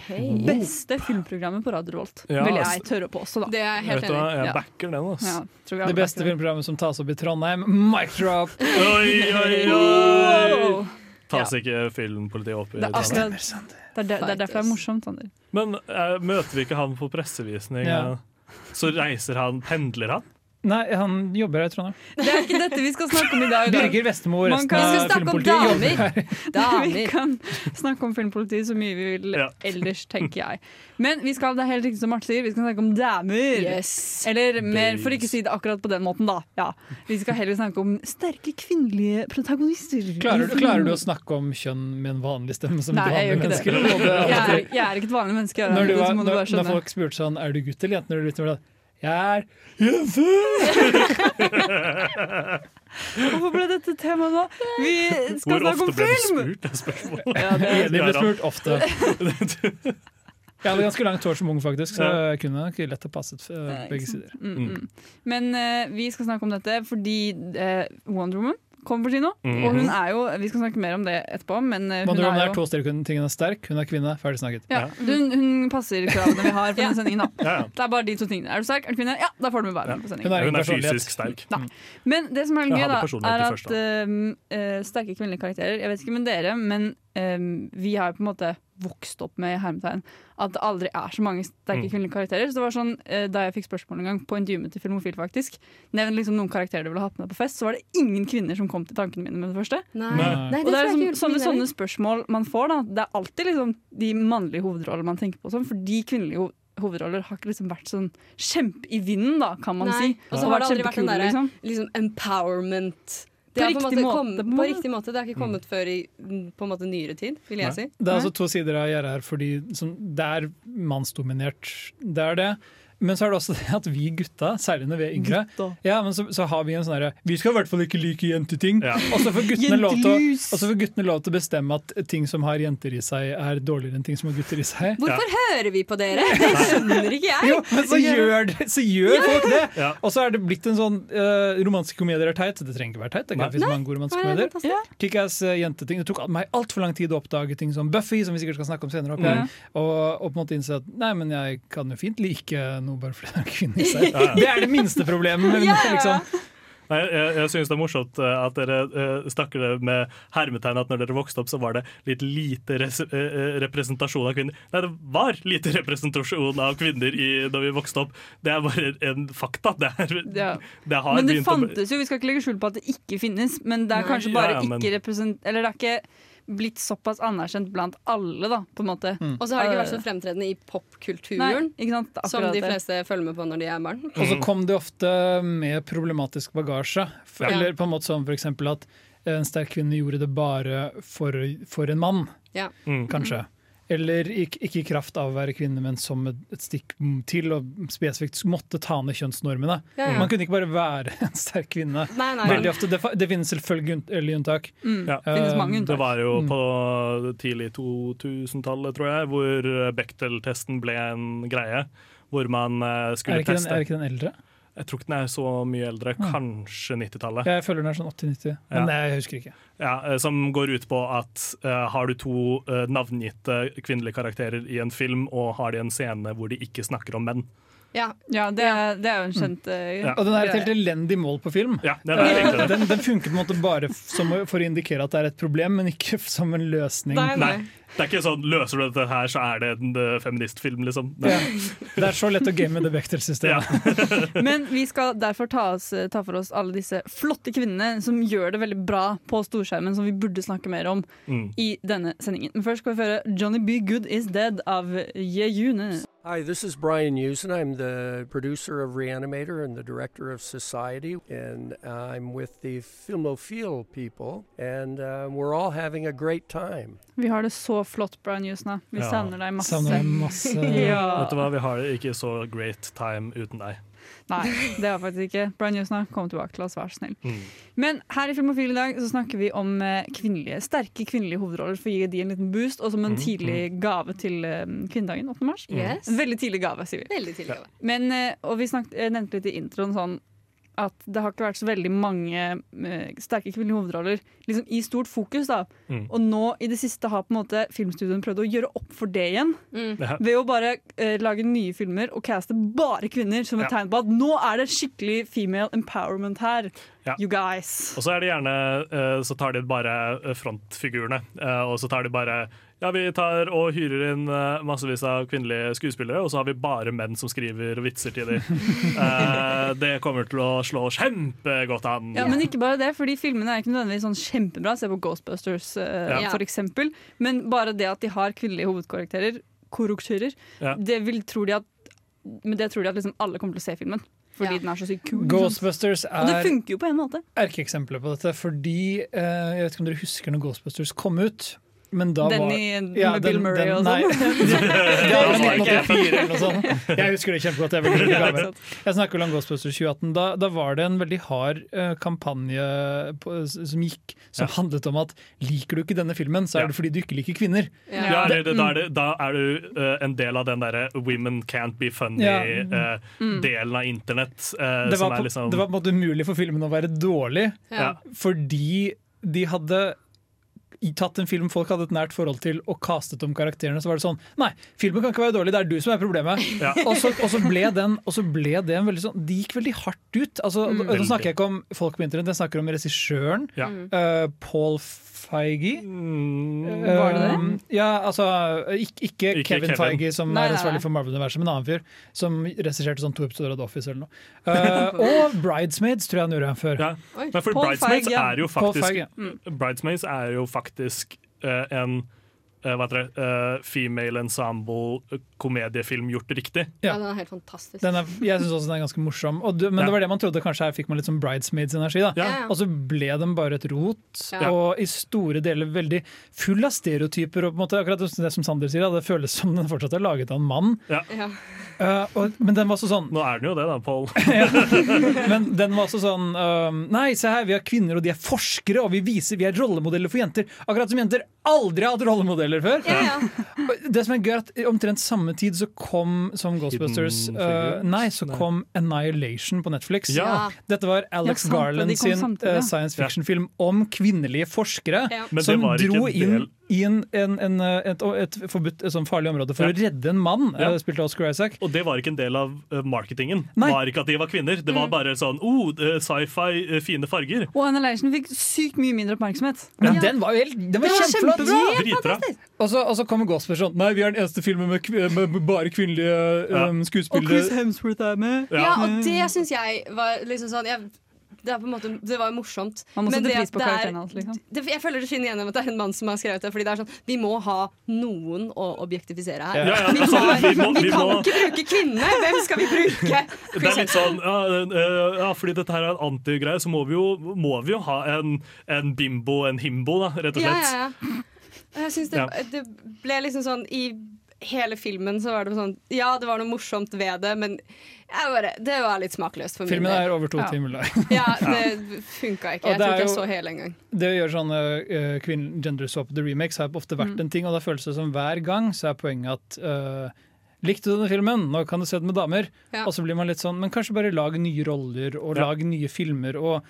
beste filmprogrammet på Radio Revolt, Ja, vil jeg tørre på også, da. Det er helt Vet du hva, enig jeg backer den, ass. Ja, Det beste filmprogrammet som tas opp i Trondheim, Mic Drop! Oi, oi, oi! Wow. Tas ikke filmpolitiet opp i Det er Trondheim? det er, det, det er derfor det er morsomt, Sander. Men uh, møter vi ikke han på pressevisning? Ja. eh, Så reiser han, pendler han? Nei, han jobber her i Trondheim. Det er ikke dette vi skal snakke om i dag. Birger Vestmo og resten kan- av filmpolitiet jobber damer. her. Vi kan snakke om filmpolitiet så mye vi vil Ja. ellers, tenker jeg. Men vi skal, det er helt riktig som Marte sier, vi skal snakke om damer. Yes. Eller mer, for ikke å si det akkurat på den måten, da. Ja. Vi skal heller snakke om sterke kvinnelige protagonister. Klarer, du- klarer du å snakke om kjønn med en vanlig stemme som Nei, et vanlig menneske? Jeg er, jeg er ikke et vanlig menneske. Jeg, Når, du det var, når, når folk spurte sånn Er du gutt eller jente? Når du det Jeg er jente! Hvorfor ble dette temaet nå? Vi skal Hvor snakke om film! Hvor ofte ble du spurt det spørsmålet? Ja, det, Enig ble spurt ofte. Jeg hadde ganske langt hår som ung, faktisk, så jeg kunne nok lett ha passet eh, begge sider. Mm, mm. Men uh, vi skal snakke om dette fordi uh, Wonder Woman kommer på kino. Mhm. Og hun er jo Vi skal snakke mer om det etterpå, men eh, hun Woman er er jo to er sterk, hun er kvinne, ferdig snakket. ja, hun, hun passer kravene vi har for denne sendingen. da Ja, ja. Det er bare de to tingene. Er du sterk, er du kvinne? Ja, da får du med bare med på Hun er, Hun er fysisk sterk. Men det som er gøy, da, er at eh, sterke kvinnelige karakterer Jeg vet ikke med dere, men um, vi har på en måte vokst opp med hermetegn at det aldri er så mange sterke Mm. kvinnelige karakterer. Så det var sånn, uh, Da jeg fikk spørsmål en gang på intervjuet til Filmofil, faktisk nevn liksom noen karakterer du ville hatt med på fest, så var det ingen kvinner som kom til tankene mine med det første. Nei. Nei. Og det er liksom, sånne, sånne spørsmål man får, da. Det er alltid liksom de mannlige hovedrollene man tenker på, sånn, fordi kvinnelige hovedroller hovedroller har ikke liksom vært sånn kjempe i vinden, da, kan man Nei. si. Og så har det aldri vært den derre liksom. liksom empowerment. På Det har på, måte måte, kommet, på på riktig måte. Det har ikke kommet før i mm, på en måte nyere tid, vil jeg Nei. si. Det er altså to sider av gjerdet her, fordi som, det er mannsdominert. Det er det. Men så er det også det at vi gutta, særlig når vi er yngre, ja, men så, så har vi en sånn herre Vi skal i hvert fall ikke like jenteting. Ja. Og så får guttene lov til å bestemme at ting som har jenter i seg, er dårligere enn ting som har gutter i seg. Hvorfor hører vi på dere? Det skjønner ikke jeg. Jo, men så gjør, det, så gjør folk det! Ja. Og så er det blitt en sånn uh, Romantiske komedier er teit. Det trenger ikke være teit. Det kan finnes mange gode romantiske komedier. Ja. Kickass uh, jenteting. Det tok meg altfor lang tid å oppdage ting som Buffy, som vi sikkert skal snakke om senere. Opp, her, og, og på en måte innse at nei, men jeg kan jo fint like noe bare fordi det er kvinne i seg. Det er det minste problemet. Men, Ja, ja, ja. liksom, Nei, jeg jeg synes det er morsomt eh, at dere uh, snakker det med hermetegn at når dere vokste opp, så var det litt lite res eh, eh, representasjon av kvinner. Nei, det var lite representasjon av kvinner i, da vi vokste opp. Det er bare en fakta. Det, er, Ja. det har Men det fantes jo, vi skal ikke legge skjul på at det ikke finnes, men det er kanskje bare ja, men- ikke represent... Eller det er ikke blitt såpass anerkjent blant alle, da, på en måte. Og så har det ikke vært så fremtredende i popkulturen, som de det. fleste følger med på når de er barn. Og så kom det ofte med problematisk bagasje. For, Ja. Eller på en måte som for eksempel at en sterk kvinne gjorde det bare for, for en mann, Ja. Mm. Eller ikke, i kraft av å være kvinne, men som et, stikk til og spesifikt måtte ta ned kjønnsnormene. Ja, ja. Man kunne ikke bare være en sterk kvinne. Nei, nei. Veldig ofte, Det, det finnes selvfølgelig unntak. Mm. Ja. Finnes mange Eh, unntak. Det var jo Mm. på tidlig 2000-tallet, tror jeg, hvor Bechdel-testen ble en greie. Hvor man eh, Er skulle ikke, den, teste er ikke den eldre? Jeg tror ikke den er så mye eldre. Ah. Kanskje 90-tallet. Jeg føler den er sånn 80-90, men Ja. jeg husker ikke. Ja, eh, som går ut på at uh, har du to uh, navngitte kvinnelige karakterer i en film, og har de en scene hvor de ikke snakker om menn. Ja. Ja, det er, det er jo en kjent uh, Ja. Og den er et helt elendig mål på film. Ja, det er det den, den funker på en måte bare som, for å indikere at det er et problem, men ikke som en løsning. Nei, nei. Det er ikke sånn løser du dette her, så er det en eh, feministfilm, liksom. Ja. Det er så lett å game det Bechdel-systemet. Men vi skal derfor ta, oss, ta for oss alle disse flotte kvinnene som gjør det veldig bra på storskjermen, som vi burde snakke mer om Mm. i denne sendingen. Men først skal vi høre 'Johnny B. Good Is Dead' av Yeyune. Hi, this is Brian Usen. I'm the producer of Reanimator and the director of Society, and I'm with the Filmophile people, and uh, we're all having a great time. Vi har det så flott, Brian nå. Vi Ja. savner deg masse. Savner deg masse. Ja. Vet du hva, vi har ikke så great time uten deg. Nei, det har faktisk ikke. Brian nå, kom tilbake til oss, vær så snill. Mm. Men her i Filmofil i dag så snakker vi om eh, kvinnelige, sterke kvinnelige hovedroller for å gi de en liten boost, og som en Mhm, tidlig gave til eh, kvinnedagen 8. mars. Yes. En veldig tidlig gave, sier vi. Veldig tidlig. gave. Men, eh, og vi snakket, nevnte litt i introen sånn at det har ikke vært så veldig mange uh, sterke kvinnelige hovedroller liksom i stort fokus. da. Mm. Og nå i det siste har på en måte filmstudioene prøvd å gjøre opp for det igjen. Mm. Ja. Ved å bare uh, lage nye filmer og caste bare kvinner som et Ja. tegn på at nå er det skikkelig female empowerment her. Ja. You guys. Og så er det gjerne uh, Så tar de bare frontfigurene, og så tar de bare ja, vi tar og hyrer inn eh, massevis av kvinnelige skuespillere, og så har vi bare menn som skriver vitser til dem. Eh, det kommer til å slå kjempegodt an. Ja, Men ikke bare det, fordi filmene er ikke nødvendigvis sånn kjempebra. Se på Ghostbusters, eh, Ja. for eksempel. Men bare det at de har kvinnelige hovedkarakterer, korrekturer, Ja. det vil tror de at Men det tror de at liksom alle kommer til å se filmen. Fordi Ja. den er så sykt kul. sant? Ghostbusters Og det er funker jo på en måte. erkeeksempelet på dette, fordi eh, Jeg vet ikke om dere husker når Ghostbusters kom ut, men da Den var i, med Bill Murray den- og nei. sånn. Ja, men 1984 eller noe sånt. Jeg husker det kjempegodt. Jeg, veldig gammel. jeg snakker om Ghostbusters 2018. Da, da var det en veldig hard uh, kampanje på, som gikk, som Ja. handlet om at liker du ikke denne filmen, så er det fordi du ikke liker kvinner. Ja. Ja, eller, det- da, er det, da er du uh, en del av den derre 'women can't be funny'-delen Mm. av internett. eh, Det som var, er på, liksom det var på en måte umulig for filmen å være dårlig, Ja. fordi de hadde tatt en film folk hadde et nært forhold til, og kastet om karakterene, så var det sånn Nei, filmen kan ikke være dårlig, det er du som er problemet. Ja. Og, så, og, så ble den, og så ble det en veldig sånn De gikk veldig hardt ut. Altså, Mm. Nå snakker jeg ikke om folk på internett, jeg snakker om regissøren. Ja. Uh, Paul Feige. Mm, Var det det? Um, ja, altså ikke, ikke, Ikke Kevin, Kevin. Feige, som Nei, er ansvarlig for Marvel-universet, men en annen fyr. Som regisserte sånn to episoder av The Office eller noe. Uh, og Bridesmaids tror jeg han gjorde før. ja. Oi. Men for Bridesmaids Feige, ja. er jo faktisk Feige. ja. Bridesmaids er jo faktisk uh, en hva heter det, eh, female ensemble eh, komediefilm gjort riktig. Ja. Ja, den er helt fantastisk. Den er, jeg syns også den er ganske morsom. Og du, men Ja. det var det man trodde. Kanskje her fikk man litt sånn bridesmaids-energi. da Ja. Og så ble den bare et rot, Ja. og i store deler veldig full av stereotyper. Og på en måte, akkurat det som Sander sier, det føles som den fortsatt er laget av en mann. Ja. Eh, og, men den var også sånn Nå er den jo det, da, Pål. Men den var også sånn uh, Nei, se her, vi har kvinner, og de er forskere, og vi viser vi er rollemodeller for jenter. Akkurat som jenter aldri har hatt rollemodeller før. Og Det som er gøy, er at omtrent samme tid så kom som Ghostbusters uh, Nei, så kom Annihilation på Netflix. Ja. Dette var Alex Ja, sant, Garland sin samtidig, ja. uh, science fiction-film om kvinnelige forskere Ja. Som dro inn i en, en, en, et, et, forbudt, et sånn farlig område for Ja. å redde en mann, Ja. uh, spilt av Oscar Isaac. Og det var ikke en del av eh, marketingen. Nei. Var ikke at de var kvinner. Det Mm. var bare sånn oh, eh, sci-fi, eh, fine farger. Og Annihilation fikk sykt mye mindre oppmerksomhet. Men den var jo helt, den var Det var kjempebra! Dritbra. Og så, og så kommer Gospers sånn Nei, vi er den eneste filmen med, kvi- med bare kvinnelige um, skuespillere. Og Chris. Hemsworth er med. Ja, og det syns jeg var liksom sånn jeg, det, er på en måte, det var morsomt. Man må sette pris på er- karakteren hans. Liksom. Jeg føler det skinner gjennom at det er en mann som har skrevet det. Fordi det er sånn, Vi må ha noen å objektifisere her. Ja. Ja, ja, Vi, altså, må, vi må- vi vi kan må- ikke bruke kvinner! Hvem skal vi bruke? Det er litt sånn, ja, eh, ja, fordi dette her er en antigreie, så må vi jo, må vi jo ha en, en bimbo, en himbo, da, rett og slett. ja, ja. Jeg synes det, det ble liksom sånn I hele filmen så var det sånn Ja, det var noe morsomt ved det, men bare, det var litt smakløst for min Filmen del. er over to Ja. timer lang. Ja, det funka ikke. Jeg det tror ikke jeg så hele engang. Det å gjøre sånne uh, kvinn- gender swap the remakes har ofte vært Mm. en ting, og da føles det som hver gang så er poenget at uh, Likte du denne filmen? Nå kan du se den med damer. Ja. Og så blir man litt sånn Men kanskje bare lag nye roller og Ja. lag nye filmer. Og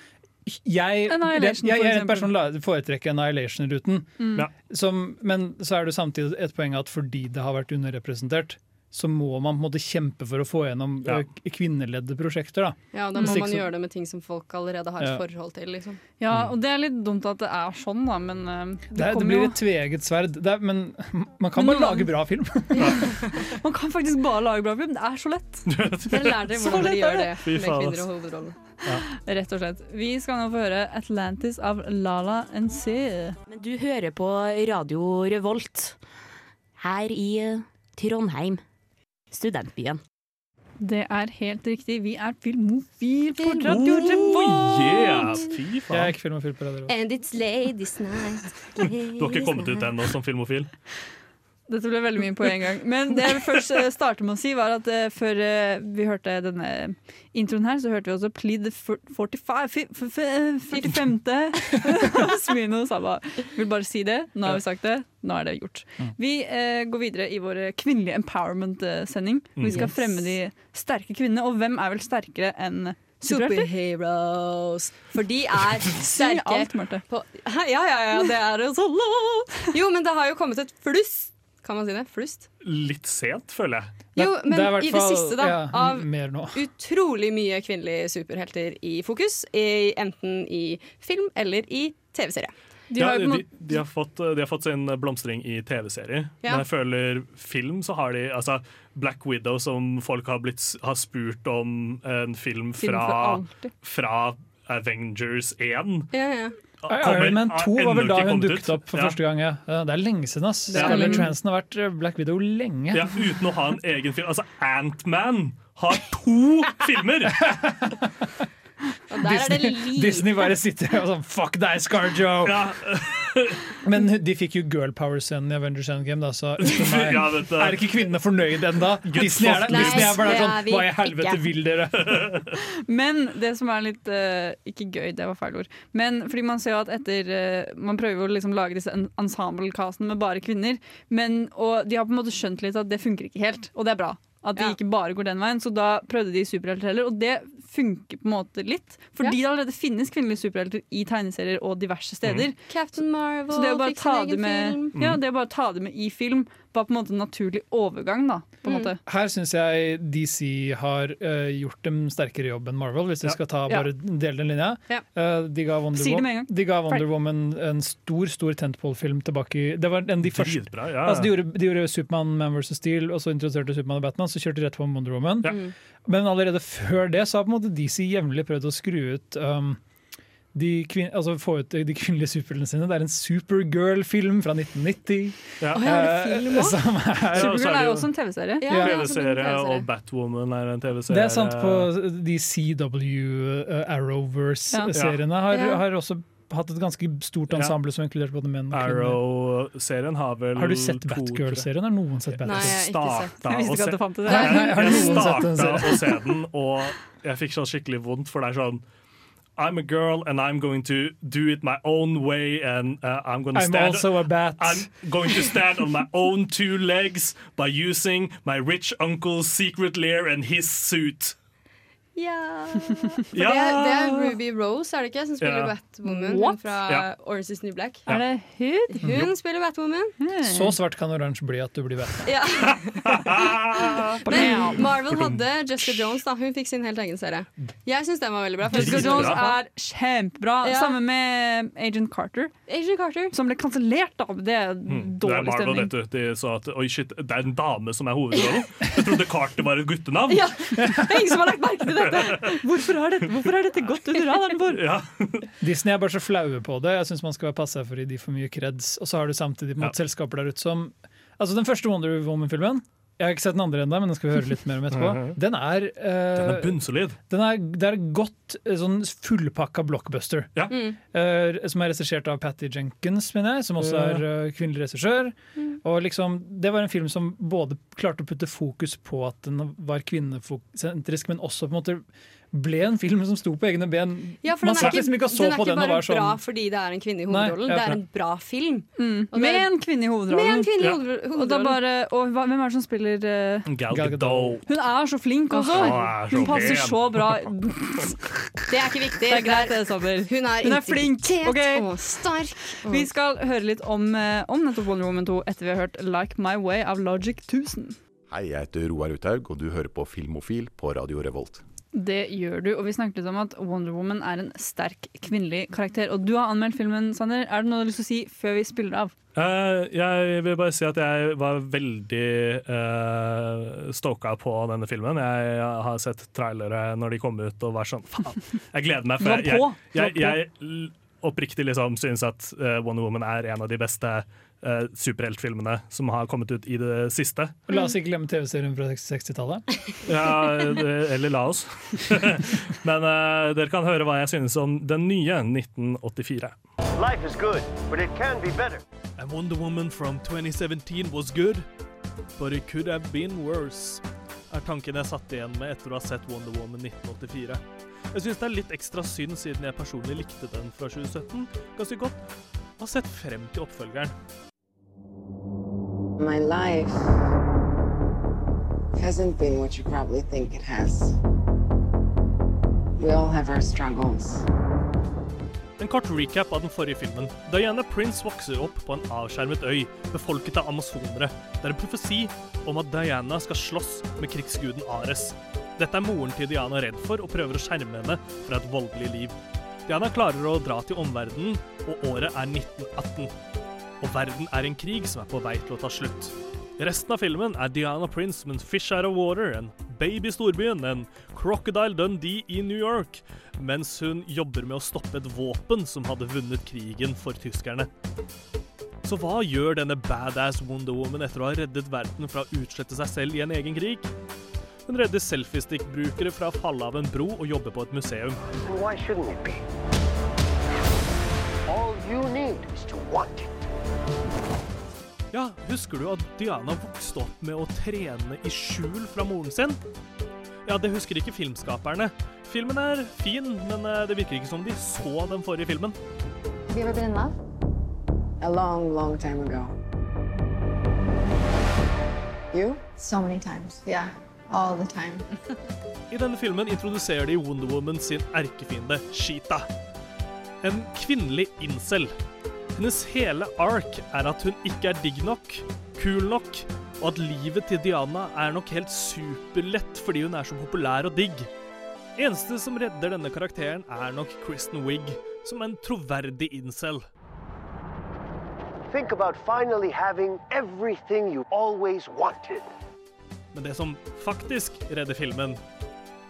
jeg, jeg, jeg, jeg er person som foretrekker Annihilation-ruten. Mm. Ja. Men så er det samtidig et poeng at fordi det har vært underrepresentert, så må man på en måte kjempe for å få gjennom Ja. uh, kvinneledde prosjekter. da Ja, da må man gjøre det med ting som folk allerede har et Ja. forhold til. liksom Ja, og det er litt dumt at det er sånn, da, men eh, det, Det, det blir jo et tveget sverd. Det er, men man kan Men bare noen- lage bra film. Man kan faktisk bare lage bra film. Det er så lett. Dere lærer dere hvordan de dere gjør det. det med kvinner og hovedrollen. Rett og slett. Vi skal nå få høre 'Atlantis' av Lala NC. Men du hører på Radio Revolt her i eh, Trondheim, studentbyen. Det er helt riktig. Vi er filmofil på Radio Revolt! yeah! Fy Jeg er ikke filmofil på radio. Revolt. And it's ladies night. Du har ikke kommet ut ennå som filmofil? Dette ble veldig mye på en gang. Men det jeg først startet starte med å si, var at eh, før eh, vi hørte denne introen her, så hørte vi også Plead the 45 fi- f- f- 45. Smino Saba. Vil bare si det. Nå har vi sagt det. Nå er det gjort. Vi eh, går videre i vår kvinnelige empowerment-sending. Vi skal fremme de sterke kvinnene. Og hvem er vel sterkere enn? Superheroes. For de er Si sterke alt, Marte. på Ja, ja, ja, det er jo sånn. Jo, men det har jo kommet et flust. Kan man si det? Flust? Litt sent, føler jeg. Jo, men det i, i det siste, da, ja, av utrolig mye kvinnelige superhelter i fokus. I, enten i film eller i TV-serie. De Ja, de, de, har fått, de har fått sin blomstring i TV-serier, Ja. men jeg føler film så har de altså Black Widow, som folk har, blitt, har spurt om en film Film fra, film fra Avengers 1. Ja, ja. Iron Man 2 var vel da hun dukket opp for Ja. første gang. Ja. Ja, Det er lenge siden. ass. Er Scarlett Transen har vært Black Widow lenge. Ja, uten å ha en egen film. Altså, Ant-Man har to filmer! Og der er det Disney, liv. Disney bare sitter og sånn Fuck deg, Scarjo! Ja, Men de fikk jo girl power-scenen i Avengers Endgame, da, så meg. ja. Er ikke kvinnene fornøyd ennå? Disney, er der- Nei, Disney er bare det er sånn Hva i helvete ikke. vil dere? Men det som er litt uh, Ikke gøy, det var feil ord. Men fordi man ser jo at etter uh, Man prøver jo å liksom lage disse en- ensemble-castene med bare kvinner. Men, og de har på en måte skjønt litt at det funker ikke helt, og det er bra. At de Ja. ikke bare går den veien. Så da prøvde de superhelter heller, og det funker på en måte litt. Fordi det allerede finnes kvinnelige superhelter i tegneserier og diverse steder. Captain Marvel Så det å bare fikk ta sin egen med, film. ja, det å bare ta det med i film var på en måte en naturlig overgang, da. På en Mm. måte. Her syns jeg DC har uh, gjort en sterkere jobb enn Marvel, hvis vi Ja. skal ta Ja. bare dele den linja. Ja. Uh, de ga Wonder, Si det Wo- med en gang. de ga Wonder Woman en stor stor tentpole-film tilbake i Det var en de første Bra, Ja. Altså, de, gjorde, de gjorde Superman Man vs. Steel, og så introduserte Superman og Batman. Så kjørte de rett på Wonder Woman. Ja. Mm. Men allerede før det så har måte DC jevnlig prøvd å skru ut um, de, kvin altså få ut de kvinnelige superheltene sine. Det er en Supergirl-film fra 1990. Ja. Oh, ja, er film Eh, også? er, Ja, og så Supergirl er jo også en TV-serie. Ja, er også TV-serie, og Batwoman er en TV-serie. det er sant på de CW uh, Arrowverse-seriene. Har, har også hatt et ganske stort ensemble som inkluderte både menn og kvinner. Arrow-serien har vel Har du sett Batgirl-serien? Har noen sett Batgirl? Nei, jeg har ikke sett. Jeg visste ikke at det fantes. Nei, nei, Jeg starta å se den, og jeg fikk så skikkelig vondt, for det er sånn I'm a girl and I'm going to do it my own way and uh, I'm going to I'm stand also a bat. I'm going to stand on my own two legs by using my rich uncle's secret lair and his suit. Ja. For Ja. det, er, det er Ruby Rose, er det ikke? Som spiller Ja. Batwoman. Hun What? fra Ja. Orange is New Black. Er det hun? Hun spiller Batwoman. Så svart kan oransje bli at du blir Batman. Ja. Men Marvel hadde Jessica Jones. da Hun fikk sin helt egen serie. Jeg syns den var veldig bra. Jessica Jones er kjempebra. Ja. Sammen med Agent Carter, Agent Carter. som ble kansellert. da. Det er Mm. Det er dårlig Marvel, stemning. vet du. De sa at oi shit, det er en dame som er hovedrollen. Jeg trodde Carter var et guttenavn. Ja, det er ingen som har lagt merke til dette! Hvorfor er dette, hvorfor er dette godt under radaren vår? Ja. Disney er bare så flaue på det. Jeg syns man skal være passa for å gi de for mye kreds. Og så har du samtidig på ja. selskaper der ute som Altså Den første Wonder Woman-filmen Jeg har ikke sett den andre ennå, men den skal vi høre litt mer om etterpå. Den er, uh, Den er bunnsolid. den er, Det er godt eh, sånn fullpakka blockbuster. Ja. Mm. Uh, som er regissert av Patty Jenkins, mener jeg, som også er uh, kvinnelig regissør. Og liksom, Det var en film som både klarte å putte fokus på at den var kvinnesentrisk, men også på en måte ble en film som sto på egne ben. Ja, for Man den er satt liksom ikke og så den er på ikke den bare var sånn bra fordi det er en kvinne i Nei, hovedrollen. ja, det er en bra film. Mm. Med er- en kvinne i Med hovedrollen. en kvinne i Ja. hoved- Og da bare, og hva, hvem er det som spiller uh... Gal Gadot. Hun er så flink også! Er så Hun passer så bra. Det er ikke viktig. Det er greit, det, Sommer. Hun er, Hun er flink, okay. og sterk. Og Vi skal høre litt om, eh, om nettopp Wonder Woman 2 etter vi har hørt Like My Way av Logic 1000. Hei, jeg heter Roar Uthaug, og du hører på Filmofil på Radio Revolt. Det gjør du, og vi snakket litt om at Wonder Woman er en sterk kvinnelig karakter. Og du har anmeldt filmen, Sander. Er det noe du har lyst til å si før vi spiller av? Uh, jeg vil bare si at jeg var veldig uh, stoka på denne filmen. Jeg har sett trailere når de kom ut og var sånn faen. Jeg gleder meg. For jeg, jeg, jeg, jeg oppriktig liksom syns at eh, Wonder Woman er en av de beste uh, superheltfilmene som har kommet ut i det siste. La oss ikke glemme TV-serien fra 60-tallet. Ja, eller la oss. Men eh, dere kan høre hva jeg synes om den nye 1984. Life is good, but it can be better. And Wonder Woman from 2017 was good, but it could have been worse. er tanken jeg satt igjen med etter å ha sett Wonder Woman 1984. Jeg syns det er litt ekstra synd, siden jeg personlig likte den fra 2017 ganske godt. Og har sett frem til oppfølgeren. My life hasn't been what you probably think it has. We all have our struggles. En kort recap av den forrige filmen. Diana Prince vokser opp på en avskjermet øy befolket av amazonere. Det er en profesi om at Diana skal slåss med krigsguden Ares. Dette er moren til Diana redd for og prøver å skjerme henne fra et voldelig liv. Diana klarer å dra til omverdenen, og året er 1918. Og verden er en krig som er på vei til å ta slutt. Resten av filmen er Diana Prince en fish out of water, en baby i storbyen, en Crocodile Dundee i New York, mens hun jobber med å stoppe et våpen som hadde vunnet krigen for tyskerne. Så hva gjør denne badass Wonder Woman etter å ha reddet verden fra å utslette seg selv i en egen krig? Hun redder selfiestick-brukere fra å falle av en bro og jobbe på et museum. Why shouldn't it be? All you need is to want it. Ja, husker du at Diana vokste opp med å trene i skjul fra moren sin? Ja, det husker ikke filmskaperne. Filmen er fin, men eh, det virker ikke som de så den forrige filmen. Have you ever been in love? A long, long time ago. You? So many times. Yeah, all the time. I denne filmen introduserer de Wonder Woman sin erkefiende, Sheeta. En kvinnelig incel. Hennes hele ark er at hun ikke er digg nok, kul nok, og at livet til Diana er nok helt superlett fordi hun er så populær og digg. Eneste som redder denne karakteren, er nok Kristen Wiig, som en troverdig incel. Think about finally having everything you always wanted. Men det som faktisk redder filmen,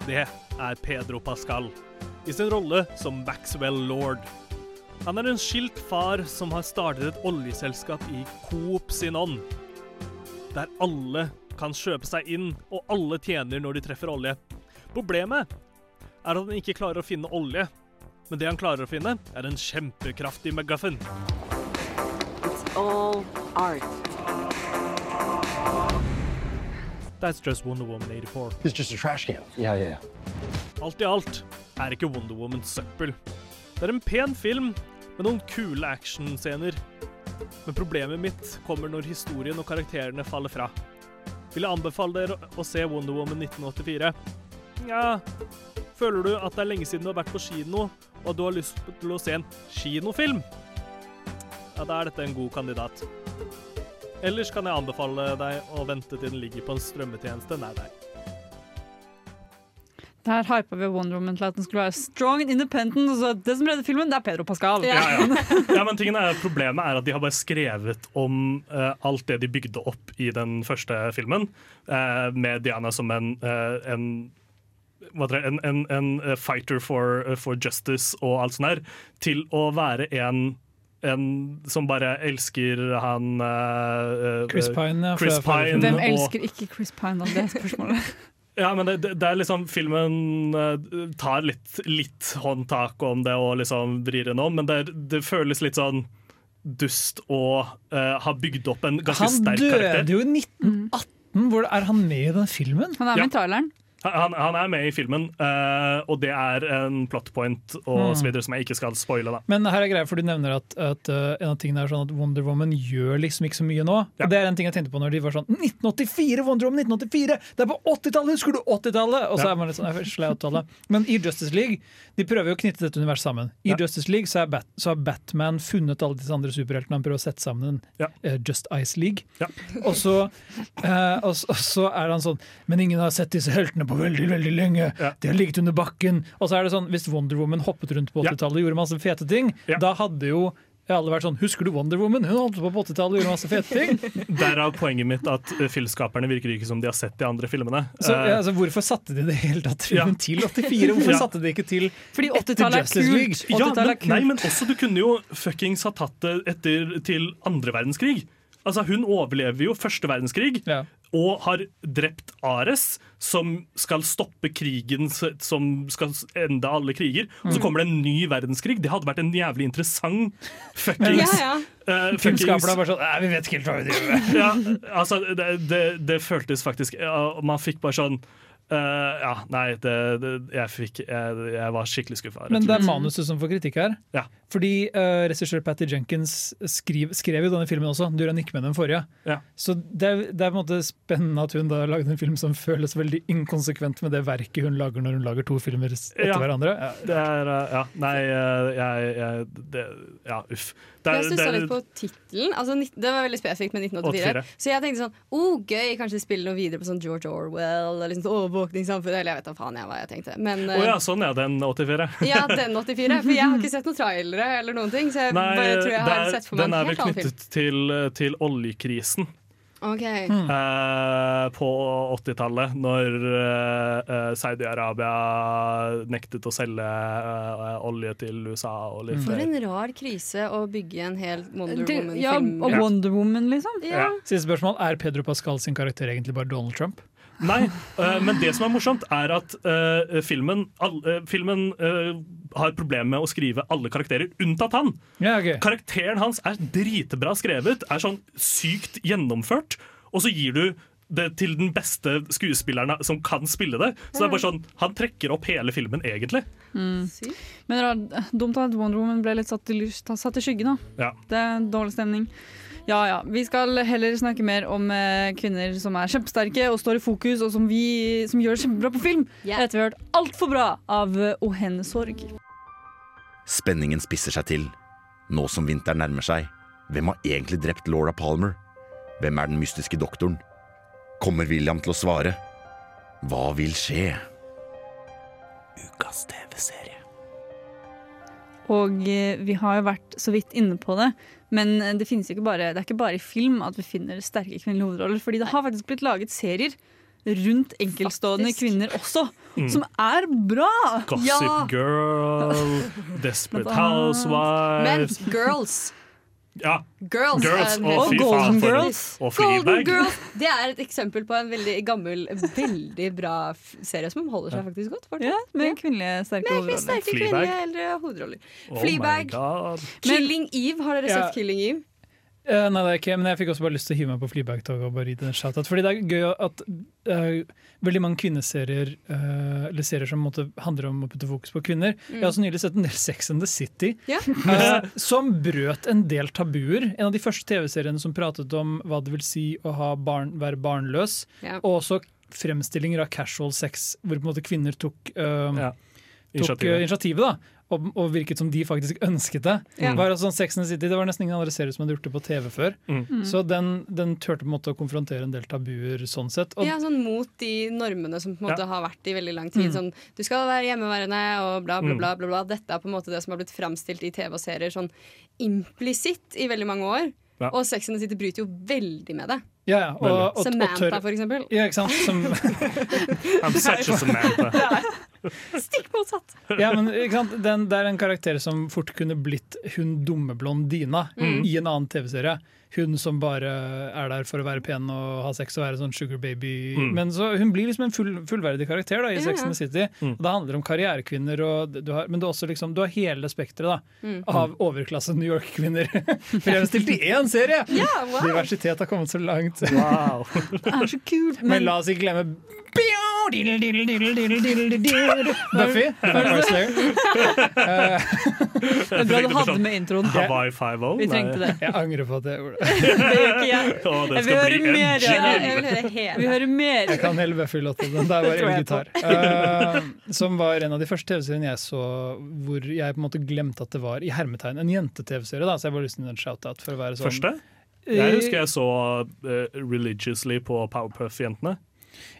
det er Pedro Pascal. i sin rolle som Maxwell Lord. Han er en skilt far som har startet et oljeselskap i Coop sin ånd. Der alle kan kjøpe seg inn, og alle tjener når de treffer olje. Problemet er at han ikke klarer å finne olje. Men det han klarer å finne, er en kjempekraftig McGuffin. It's all art. That's just Wonder Woman 84. It's just a trash can. Yeah, yeah. Alt i alt er ikke Wonder Woman søppel. Det er en pen film med noen kule actionscener. Men problemet mitt kommer når historien og karakterene faller fra. Vil jeg anbefale dere å se Wonder Woman 1984? Nja Føler du at det er lenge siden du har vært på kino, og du har lyst til å se en kinofilm? Ja, da er dette en god kandidat. Ellers kan jeg anbefale deg å vente til den ligger på en strømmetjeneste nær deg. Der hypa vi Wonder Woman til at den skulle være strong and independent. Og så det som redder filmen, det er Pedro Pascal. Ja, ja. ja, men tingen er, Problemet er at de har bare skrevet om uh, alt det de bygde opp i den første filmen, uh, med Diana som en, uh, en en, en, en fighter for, for justice og alt sånt der, til å være en en som bare elsker han uh, Chris Pine, ja, Chris Pine Hvem og- elsker ikke Chris Pine? da? Det er spørsmålet. Ja, men det, det, er liksom Filmen eh, tar litt, litt håndtak om det og liksom vrir den om, men det, det føles litt sånn dust å uh, ha bygd opp en ganske Han sterk karakter. Han døde jo i 1918! Hvor er han med i den filmen? Han er med i traileren. Han, han er med i filmen, uh, og det er en plot point og Mm. så videre som jeg ikke skal spoile. da. Men her er greia, for du nevner at, at uh, en av tingene er sånn at Wonder Woman gjør liksom ikke så mye nå. Og Det er en ting jeg tenkte på når de var sånn 1984! Wonder Woman 1984! Det er på 80-tallet! Husker du 80-tallet? Og så Ja. er man litt sånn, jeg slår 80-tallet. Men i Justice League de prøver jo å knytte dette universet sammen. I Ja. Justice League så, er Bat så har Batman funnet alle disse andre superheltene han prøver å sette sammen en uh, Just Ice League. Og, så, og, og så er han sånn Men ingen har sett disse heltene på veldig, veldig lenge. Det har ligget under bakken. Og så er det sånn, hvis Wonder Woman hoppet rundt på 80-tallet og gjorde masse fete ting, da hadde jo alle vært sånn Husker du Wonder Woman? Hun holdt på på 80-tallet og gjorde masse fete ting. Derav poenget mitt at eh, filmskaperne virker ikke som de har sett de andre filmene. Så Eh, ja, altså, Hvorfor satte de det i hele tatt Ja. til 84? Hvorfor Ja. satte de ikke til Fordi 80-tallet er League? kult. Ja, men, er nei, men også du kunne jo fuckings ha tatt det etter til andre verdenskrig. Altså, Hun overlever jo første verdenskrig og har drept Ares, som skal stoppe krigen som skal ende alle kriger. Og så Mm. kommer det en ny verdenskrig. Det hadde vært en jævlig interessant fuckings Ja, eh, Filmskaperne er bare sånn Nei, vi vet ikke helt hva vi driver med. ja, altså, det, det, det føltes faktisk ja, Man fikk bare sånn eh, Ja, nei, det, det, jeg, fikk, jeg, jeg var skikkelig skuffa. Men det er manuset som får kritikk her. Ja. Fordi uh, regissør Patty Jenkins skriv, skrev jo denne filmen også. Du gjorde ikke med den forrige. Ja. Så det er, det er på en måte spennende at hun da lagde en film som føles veldig inkonsekvent med det verket hun lager når hun lager to filmer etter Ja, hverandre. Det er uh, Ja, nei, uh, jeg, jeg det, Ja, uff. Det Jeg er- stussa er- litt på tittelen. Altså, det var veldig spesifikt med 1984. 84. Så jeg tenkte sånn oh, gøy, kanskje spille noe videre på sånn George Orwell eller liksom sånn overvåkningssamfunn. Eller jeg vet da faen jeg hva jeg tenkte. Men eh, ja, sånn ja, den 84. ja, den 84. For jeg har ikke sett noen trailere eller noen ting. Så jeg Nei, bare tror jeg har er- sett for meg den en er vel helt annen film. knyttet til, til oljekrisen. Okay. Mm. Uh, på 80-tallet, når uh, eh, Saudi-Arabia nektet å selge uh, olje til USA. Og litt For en rar krise å bygge en hel Wonder Woman-film. ja, og Wonder Woman, liksom. Ja. Siste spørsmål. Er Pedro Pascal sin karakter egentlig bare Donald Trump? Nei, eh, men det som er morsomt, er at uh, filmen, all, uh, filmen uh, har problemer med å skrive alle karakterer, unntatt han. Karakteren hans er dritbra skrevet, er sånn sykt gjennomført, og så gir du det til den beste skuespilleren som kan spille det. Så det er bare sånn, Han trekker opp hele filmen, egentlig. Mm. Men det er dumt at Wonder Woman ble litt satt i, satt i skyggen. da. Ja. Det er dårlig stemning. Ja ja. Vi skal heller snakke mer om eh, kvinner som er kjempesterke og står i fokus, og som, vi, som gjør det kjempebra på film. Etter vi har hørt Altfor bra av eh, O Sorg. Spenningen spisser seg til. Nå som vinteren nærmer seg, hvem har egentlig drept Laura Palmer? Hvem er den mystiske doktoren? Kommer William til å svare? Hva vil skje? Ukas TV-serie. Og eh, vi har jo vært så vidt inne på det, men eh, det ikke bare, det er ikke bare i film at vi finner sterke kvinnelige hovedroller, fordi det har faktisk blitt laget serier rundt enkeltstående kvinner også, Mm. som er bra! Gossip Girl, Desperate Housewives. Men girls. Ja. Girls, Girls um, og, og Golden faen for Og Golden Girls. Det er et eksempel på en veldig gammel, veldig bra serie som holder seg faktisk godt. Ja, med kvinnelige sterke Med hovedroller. sterke Fleabag. kvinnelige eldre hovedroller. Oh Fleabag. Killing Eve. Har dere Ja. sett Killing Eve? Eh, nei, det er ikke, men jeg fikk også bare lyst til å hive meg på Fleabag-toget og bare gi det en shout-out. Fordi det er gøy at uh, veldig mange kvinneserier, uh, eller serier som måtte, handler om å putte fokus på kvinner Jeg har også nylig sett en del Sex and the City, yeah. eh, som brøt en del tabuer. En av de første TV-seriene som pratet om hva det vil si å ha barn, være barnløs, Yeah. og også fremstillinger av casual sex, hvor på en måte kvinner tok, ja. tok Initiativet. initiativet. da og, og virket som de faktisk ønsket det. Ja. Var altså sånn Sex and the City, det var nesten ingen andre serier som hadde gjort det på TV før. Mm. Mm. Så den, den turte på en måte å konfrontere en del tabuer sånn sett. Og, Ja, sånn Mot de normene som på en måte Ja. har vært i veldig lang tid. Mm. Sånn, du skal være hjemmeværende og bla, bla, Mm. bla. bla, bla. Dette er på en måte det som har blitt framstilt i TV og serier sånn implisitt i veldig mange år. Ja. Og Sex and the City bryter jo veldig med det. Ja, ja, og, og, Samantha, og for eksempel. Ja, ikke sant? Som, I'm such a Samantha. Stikk motsatt! ja, men ikke sant? Den, det er en karakter som fort kunne blitt hun dumme blondina Mm. i en annen TV-serie. Hun som bare er der for å være pen og ha sex og være sånn sugar baby. Mm. Men så Hun blir liksom en full, fullverdig karakter da, i Ja, Sex ja. and the City. Mm. Og Det handler om karrierekvinner, og du har, men du har også liksom, du har hele spekteret Mm. av overklasse New York-kvinner. Fremstilt i én serie! Ja, wow. Diversitet har kommet så langt. Wow. Det er så kult. Men la oss ikke glemme Buffy. Eh, Det er bra du hadde med introen. Hawaii 5-0? Vi trengte det. Jeg angrer på at jeg gjorde det. Det gjør ikke jeg. Å, det vil skal høre bli en mer. Ja, Ja, jeg vil høre. Vi hører mer. Jeg kan hele Buffy-låta. Den der var Det gitar. jeg. Uh, som var en av de første TV-seriene jeg så hvor jeg på en måte glemte at det var i hermetegn en jente-TV-serie. Så jeg bare lyst til å gi en shout-out for å være sånn Første? Eh, Jeg husker jeg så uh, religiously på Powerpuff-jentene.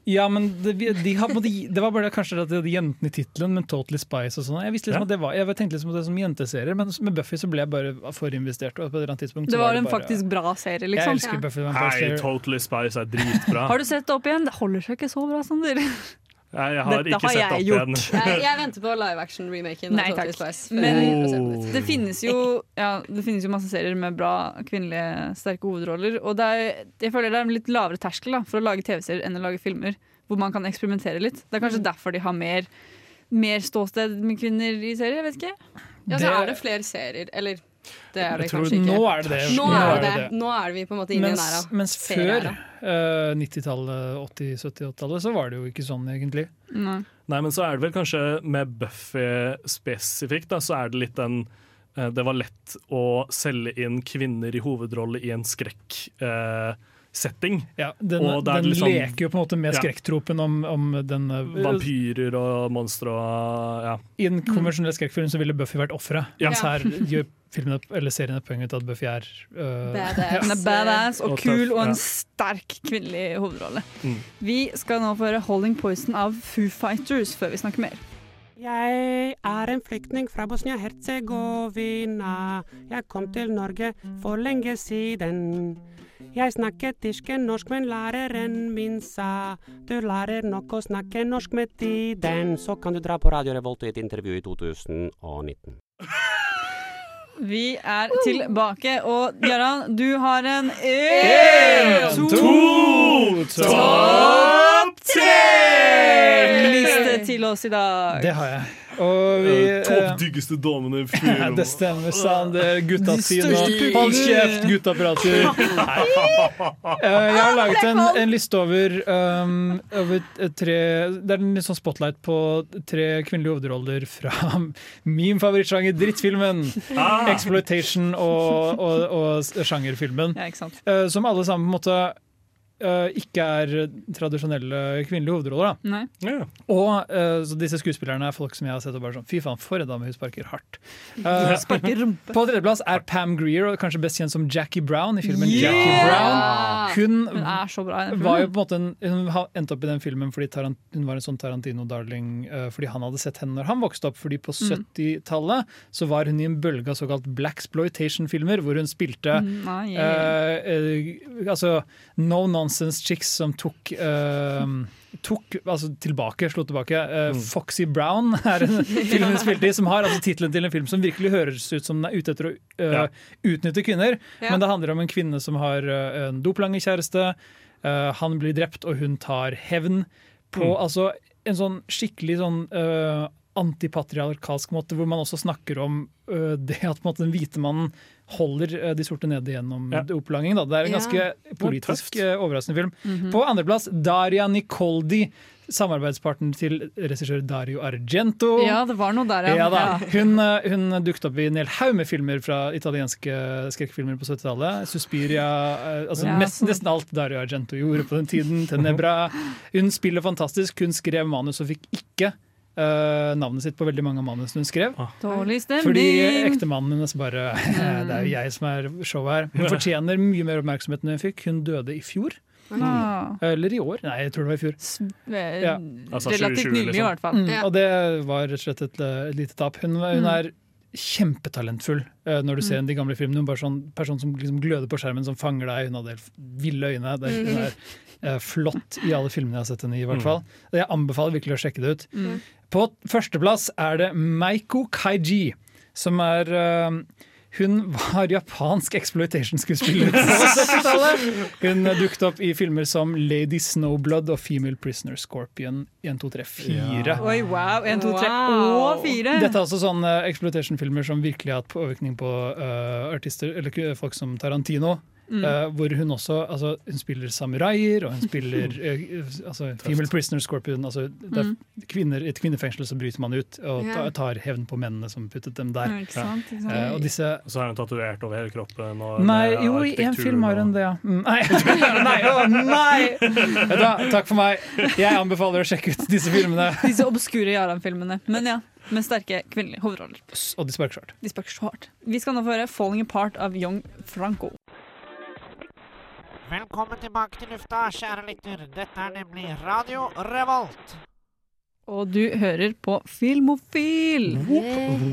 Ja, men det, de har, de, det var bare kanskje at de hadde jentene i tittelen, men Totally Spice og sånn. Jeg visste liksom Ja. var, jeg tenkte liksom at det som jenteserier, men med Buffy så ble jeg bare forinvestert. Og på et eller annet tidspunkt så Det var en bare, faktisk bra serie, Jeg elsker elsker Buffy Hei, Totally Spice er dritbra. Har du sett det opp igjen? Det holder seg ikke så bra, Sander. Jeg, jeg har Dette ikke har sett jeg opp gjort. igjen. Jeg, jeg venter på live action-remaken. Nei takk. Men det finnes jo ja, det finnes jo masse serier med bra kvinnelige sterke hovedroller. Og det er, jeg føler det er en litt lavere terskel da, for å lage TV-serier enn å lage filmer, hvor man kan eksperimentere litt. Det er kanskje derfor de har mer, mer ståsted med kvinner i serier. Jeg vet ikke. Ja, så er det flere serier. Eller det er det Jeg tror kanskje ikke. Nå er det det. Nå er det det. Nå er vi på en måte inne i den Mens, æra. mens før, eh, 90-tallet, 80-, 70-tallet, så var det jo ikke sånn egentlig. Nei. Nei, men så er det vel kanskje med Buffy spesifikt, da, så er det litt den uh, Det var lett å selge inn kvinner i hovedrolle i en skrekk setting Ja, den Og den liksom- leker jo på en måte med Ja. skrekktropen om, om den eh, Vampyrer og monstre og ja. I en konvensjonell skrekkfilm så ville Buffy vært offeret. Ja. Mens her gjør filmen eller serien er poenget til at Buffy er uh, Badass. Badass og Og kul tøff, og en sterk kvinnelig hovedrolle. Mm. Vi skal nå få høre 'Holding Poison' av Foo Fighters før vi snakker mer. Jeg er en flyktning fra Bosnia-Hercegovina. Jeg kom til Norge for lenge siden. Jeg snakket ikke norsk, men læreren min sa du lærer nok å snakke norsk med tiden. Så kan du dra på Radio Revolt og i et intervju i 2019. Vi er tilbake, og Gøran, du har en én, to, topp liste til oss i dag. Det har jeg. Og vi Eh, Topp diggeste damene i Ja, det stemmer, Sander. Gutta De sine. Hold kjeft, gutta prater. Eh, Jeg har laget en, en liste over, um, over tre Det er en litt sånn spotlight på tre kvinnelige hovedroller fra min favorittsjanger, drittfilmen. Ah. Exploitation og, og, og sjangerfilmen. Ja, ikke sant. Eh, som alle sammen på en måte eh, ikke er tradisjonelle kvinnelige hovedroller. Da. Nei. Ja. Og uh, så disse skuespillerne er folk som jeg har sett og bare sånn Fy faen, for en dame, hun sparker hardt. Uh, Sparker rumpe. på tredjeplass er Pam Greer, og kanskje best kjent som Jackie Brown i filmen Yeah! Jackie Brown. Hun Hun er så bra i den var jo på en måte en, Hun har endt opp i den filmen fordi Tarant, hun var en sånn Tarantino-darling fordi han hadde sett henne når han vokste opp. Fordi på Mm. 70-tallet så var hun i en bølge av såkalt black exploitation-filmer, hvor hun spilte Mm, ah, yeah. altså no nonsense chicks som tok uh, Tok, altså tilbake, slo tilbake. Eh, Foxy Brown er en film hun spilte i, som har altså tittelen til en film som virkelig høres ut som den er ute etter å uh, Ja. utnytte kvinner. Ja. Men det handler om en kvinne som har eh, en doplangerkjæreste. Eh, han blir drept, og hun tar hevn på Mm. altså, en sånn skikkelig sånn antipatriarkalsk måte, hvor man også snakker om det at på en måte, den hvite mannen holder eh, de sorte nede gjennom Ja. doplangen. Da. Det er en ganske er politisk eh, overraskende film. Mhm. På andreplass Daria Nicoldi, samarbeidspartner til regissør Dario Argento. Ja, det var noe der, ja. Ja, da. Hun, eh, hun dukket opp i en hel haug med filmer fra italienske skrekkfilmer på 70-tallet. Suspiria altså Ja, sånn. nesten alt Dario Argento gjorde på den tiden. Tenebra. Hun spiller fantastisk. Hun skrev manus og fikk ikke eh, navnet sitt på veldig mange av manusene hun skrev. Dårlig stemning. Fordi ektemannen hennes bare Det er jo jeg som er showet her. Hun fortjener mye mer oppmerksomhet enn hun fikk. Hun døde i fjor. Mm. Eller i år. Nei, jeg tror det var i fjor. Eh, Ja. Relativt nylig, i hvert fall. Mm, og det var rett og slett et, et lite tap. Hun, hun Mm. er kjempetalentfull eh, når du ser Mm. de gamle filmene. Hun er bare sånn person som liksom gløder på skjermen, som fanger deg. Hun hadde helt ville øyne. Det, er, Mm. er eh, flott i alle filmene jeg har sett henne i, i hvert Mm. fall. Jeg anbefaler virkelig å sjekke det ut. Mm. På førsteplass er det Meiko Kaiji, som er eh, hun var japansk exploitation-skuespiller på 70-tallet. Hun dukket opp i filmer som Lady Snowblood og Female Prisoner Scorpion 1, 2, 3, 4. Oi, wow. En, to, tre Wow. og fire. Dette er også sånne exploitation-filmer som virkelig har hatt påvirkning på uh, artister, eller folk som Tarantino. Mm. Uh, hvor hun også altså, Hun spiller samuraier, og hun spiller uh, altså, Female Prisoner Scorpion. Altså, det er Mm. kvinner, I et kvinnefengsel så bryter man ut og Ja. tar hevn på mennene som puttet dem der. Ja, ikke sant, ikke sant. Eh, og disse Så har hun tatovert over hele kroppen. Og Nei, jo, i en film har hun det, ja. Mm, Nei, nei, å, nei! Da, takk for meg. Jeg anbefaler å sjekke ut disse filmene. Disse obskure Jaran-filmene. Men ja, med sterke kvinnelige hovedroller. Og. De sparker så hardt. Vi skal nå få høre 'Falling Apart' av Young Franco. Velkommen tilbake til lufta, kjære lytter. Dette er nemlig Radio Revolt. Og du hører på Filmofil!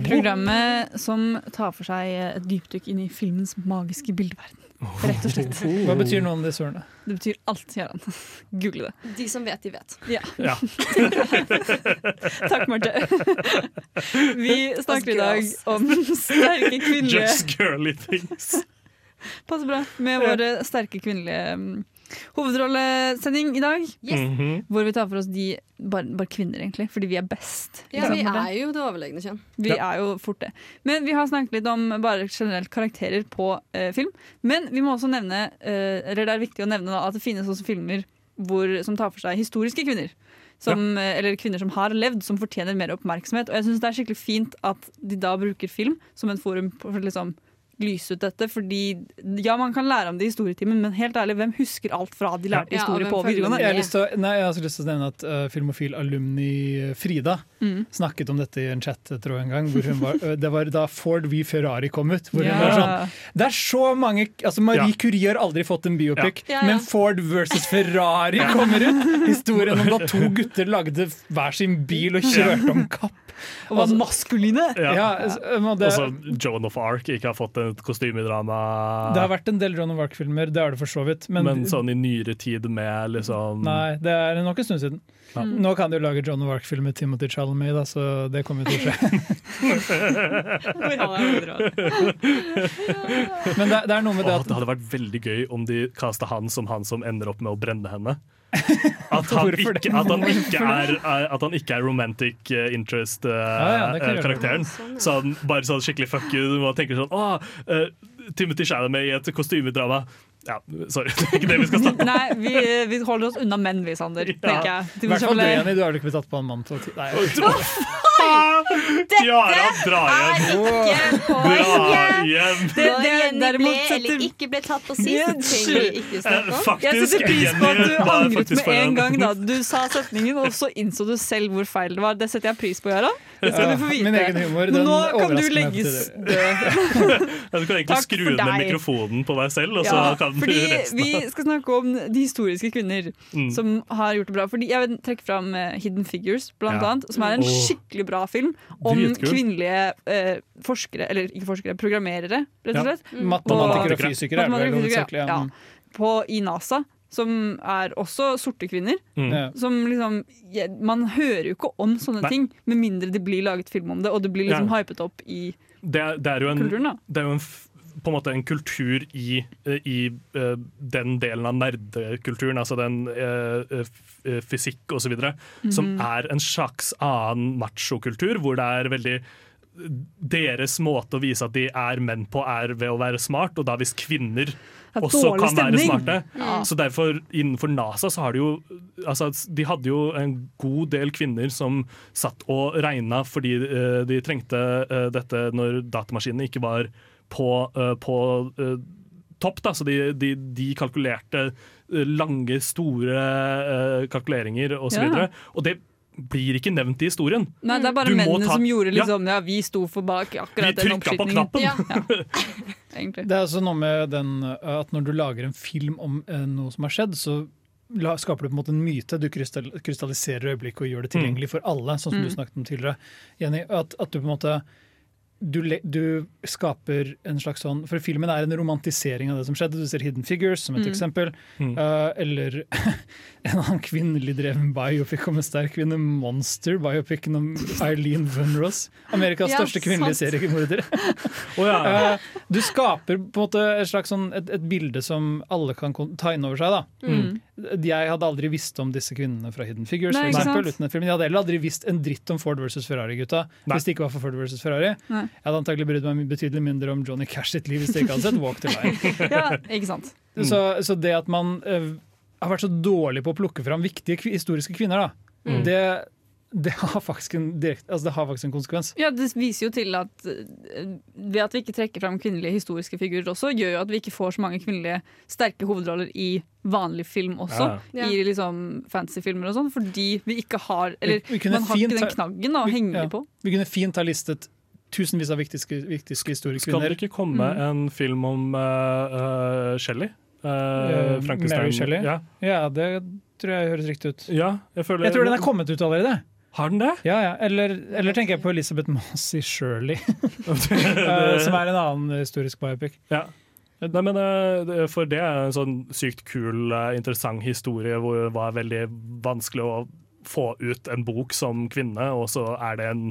Programmet som tar for seg et dypdykk inn i filmens magiske bildeverden. Rett og slett. Hva betyr noen av disse ordene? Det betyr alt, Jaran. Google det. De som vet, de vet. Ja. Ja. Takk, Marte. Vi snakker i dag om sterke kvinnelige Just girly things. Passer bra med vår sterke kvinnelige um, hovedrollesending i dag. Yes. Mhm. Hvor vi tar for oss de bare, bare kvinner, egentlig, fordi vi er best. Ja, vi er jo det overlegne kjønn. Vi er jo fort det. Men vi har snakket litt om bare generelt karakterer på eh, film. Men vi må også nevne, eh, eller det er viktig å nevne da, at det finnes også filmer hvor, som tar for seg historiske kvinner. Som, ja. Eller kvinner som har levd, som fortjener mer oppmerksomhet. Og jeg syns det er skikkelig fint at de da bruker film som en forum for liksom lyse ut dette. Fordi ja, man kan lære om det i historietimen, men helt ærlig, hvem husker alt fra de lærte Ja, historie ja, på videregående? Jeg har, lyst til å, nei, jeg har lyst til å nevne at uh, filmofil alumni Frida Mm. snakket om dette i en chat tror jeg en gang. Hvor hun var, uh, det var da Ford v Ferrari kom ut. Hvor hun var sånn Det er så mange altså Marie Ja. Curie har aldri fått en biopic, Ja. Ja, ja. men Ford versus Ferrari kommer ut! Historien om da to gutter lagde hver sin bil og kjørte om kapp. Og var maskuline! Ja. Ja, s- det, Og Joan of Arc ikke har fått et kostymedrama. det har vært en del John of Arc-filmer, det er det for så vidt. Men, men, sånn i nyere tid med liksom nei, det er nok en stund siden. Ja. Nå kan de jo lage John of Arc-film med Timothy Chalamet, da, så det kommer jo til å skje. Men det, det er noe med det Åh, at det hadde vært veldig gøy om de kasta han som han som ender opp med å brenne henne. At han ikke, at han ikke, er, at han ikke er romantic interest-karakteren. Uh, ja, ja, interest-karakteren. sånn, bare sånn skikkelig fuck you. Du tenker sånn Å, uh, Timothy Shalamay i et kostymedrama. Ja, sorry, det er ikke det vi skal snakke om. Nei, vi, vi holder oss unna menn, vi, Sander. tenker jeg. I hvert fall du, Jenny. Du har vel ikke blitt tatt på en mann til å ti... Nei. Tiara, dra hjem! Dra hjem! Det, Når det, Jenny ble eller ikke ble tatt på sist, trenger vi ikke snakke om. Faktisk, Jeg setter pris på at du angret med en gang. da Du sa setningen, og så innså du selv hvor feil det var. Det setter jeg pris på, Jara. Det skal Ja, du få vite. min egen humor, den nå kan du legges død. Ja, du kan egentlig skru ned mikrofonen på deg selv, og så Ja, kan du resten vi skal snakke om de historiske kvinner Mm. som har gjort det bra. Fordi Jeg vil trekke fram eh, Hidden Figures, blant annet, som er en skikkelig bra film om Dritkul. kvinnelige eh, forskere, eller ikke forskere, programmerere, rett og Ja. Matematikere og fysikere er det Matematikere fysikere, Ja. ja. På, I NASA. som er også sorte kvinner. Mm. Som liksom ja, Man hører jo ikke om sånne Nei. ting, med mindre det blir laget film om det, og det blir liksom Ja. hypet opp i det, er- det er jo en, Kulturen, da. det er jo en, f- på en måte en kultur i, eh, i eh, den delen av nerdekulturen, altså den fysikk eh, fysikk osv., som Mhm. er en slags annen machokultur, hvor det er veldig deres måte å vise at de er menn på, er ved å være smart, og da hvis kvinner også kan kan være smarte. Ja. Så derfor, innenfor NASA, så har de jo altså, De hadde jo en god del kvinner som satt og regna fordi uh, de trengte uh, dette når datamaskinene ikke var på, eh, på eh, topp. Da. Så de, de, de kalkulerte eh, lange, store kalkuleringer osv. Ja. videre Og det blir ikke nevnt i historien. Nei, det er bare Du mennene ta- som gjorde liksom Ja, vi sto for bak akkurat Vi den trykka på knappen. Ja. Det er altså noe med den at når du lager en film om uh, noe som har skjedd, så skaper du på en måte en myte. Du krystalliserer øyeblikket og gjør det tilgjengelig for alle, sånn som du Mm. snakket om tidligere. Jenny, at, at du på en måte du, du skaper en slags sånn For filmen er en romantisering av det som skjedde. Du ser Hidden Figures som et Mm. eksempel. Mm. Uh, eller en annen kvinnelig dreven biopic om en sterk kvinne, Monster, biopicen om Eileen Wunross. Amerikas Ja, største kvinnelige seriemorder. oh, ja. uh, du skaper på en måte et slags sånn, et, et bilde som alle kan ta inn over seg. Da. Mm. Jeg hadde aldri visst om disse kvinnene fra Hidden Figures. Nei, eksempel, uten den filmen. Jeg hadde heller aldri visst en dritt om Ford versus Ferrari-gutta. Hvis det ikke var for Ford versus Ferrari. Nei. Jeg hadde antagelig brydd meg betydelig mindre om Johnny Cash sitt liv hvis jeg ikke hadde sett Walk to Life. Ja, ikke sant. Så, så det at man uh, har vært så dårlig på å plukke fram viktige historiske kvinner, da, Mm. det, det, har faktisk en direkte, altså det har faktisk en konsekvens. Ja, Det viser jo til at eh, ved at vi ikke trekker fram kvinnelige historiske figurer også, gjør jo at vi ikke får så mange kvinnelige sterke hovedroller i vanlig film også. Ja. I liksom fantasyfilmer og sånn, fordi vi ikke har Eller Vi- vi man har ikke den knaggen å henge ja. på. Vi kunne fint ha listet tusenvis av viktige, viktige historiske Skal det ikke komme Mm. en film om uh, uh, Shelley? Uh, Eh, Frankenstein. Mary Shelley? Ja. Ja, det tror jeg høres riktig ut. ja, jeg føler Jeg tror den er kommet ut allerede. Har den det? Ja, ja. Eller, eller tenker jeg på Elisabeth Moss i Shirley, som er en annen historisk biopic. Ja. Nei, men, eh, for det er en sånn sykt kul, eh, interessant historie hvor det var veldig vanskelig å få ut en bok som kvinne, og så er det en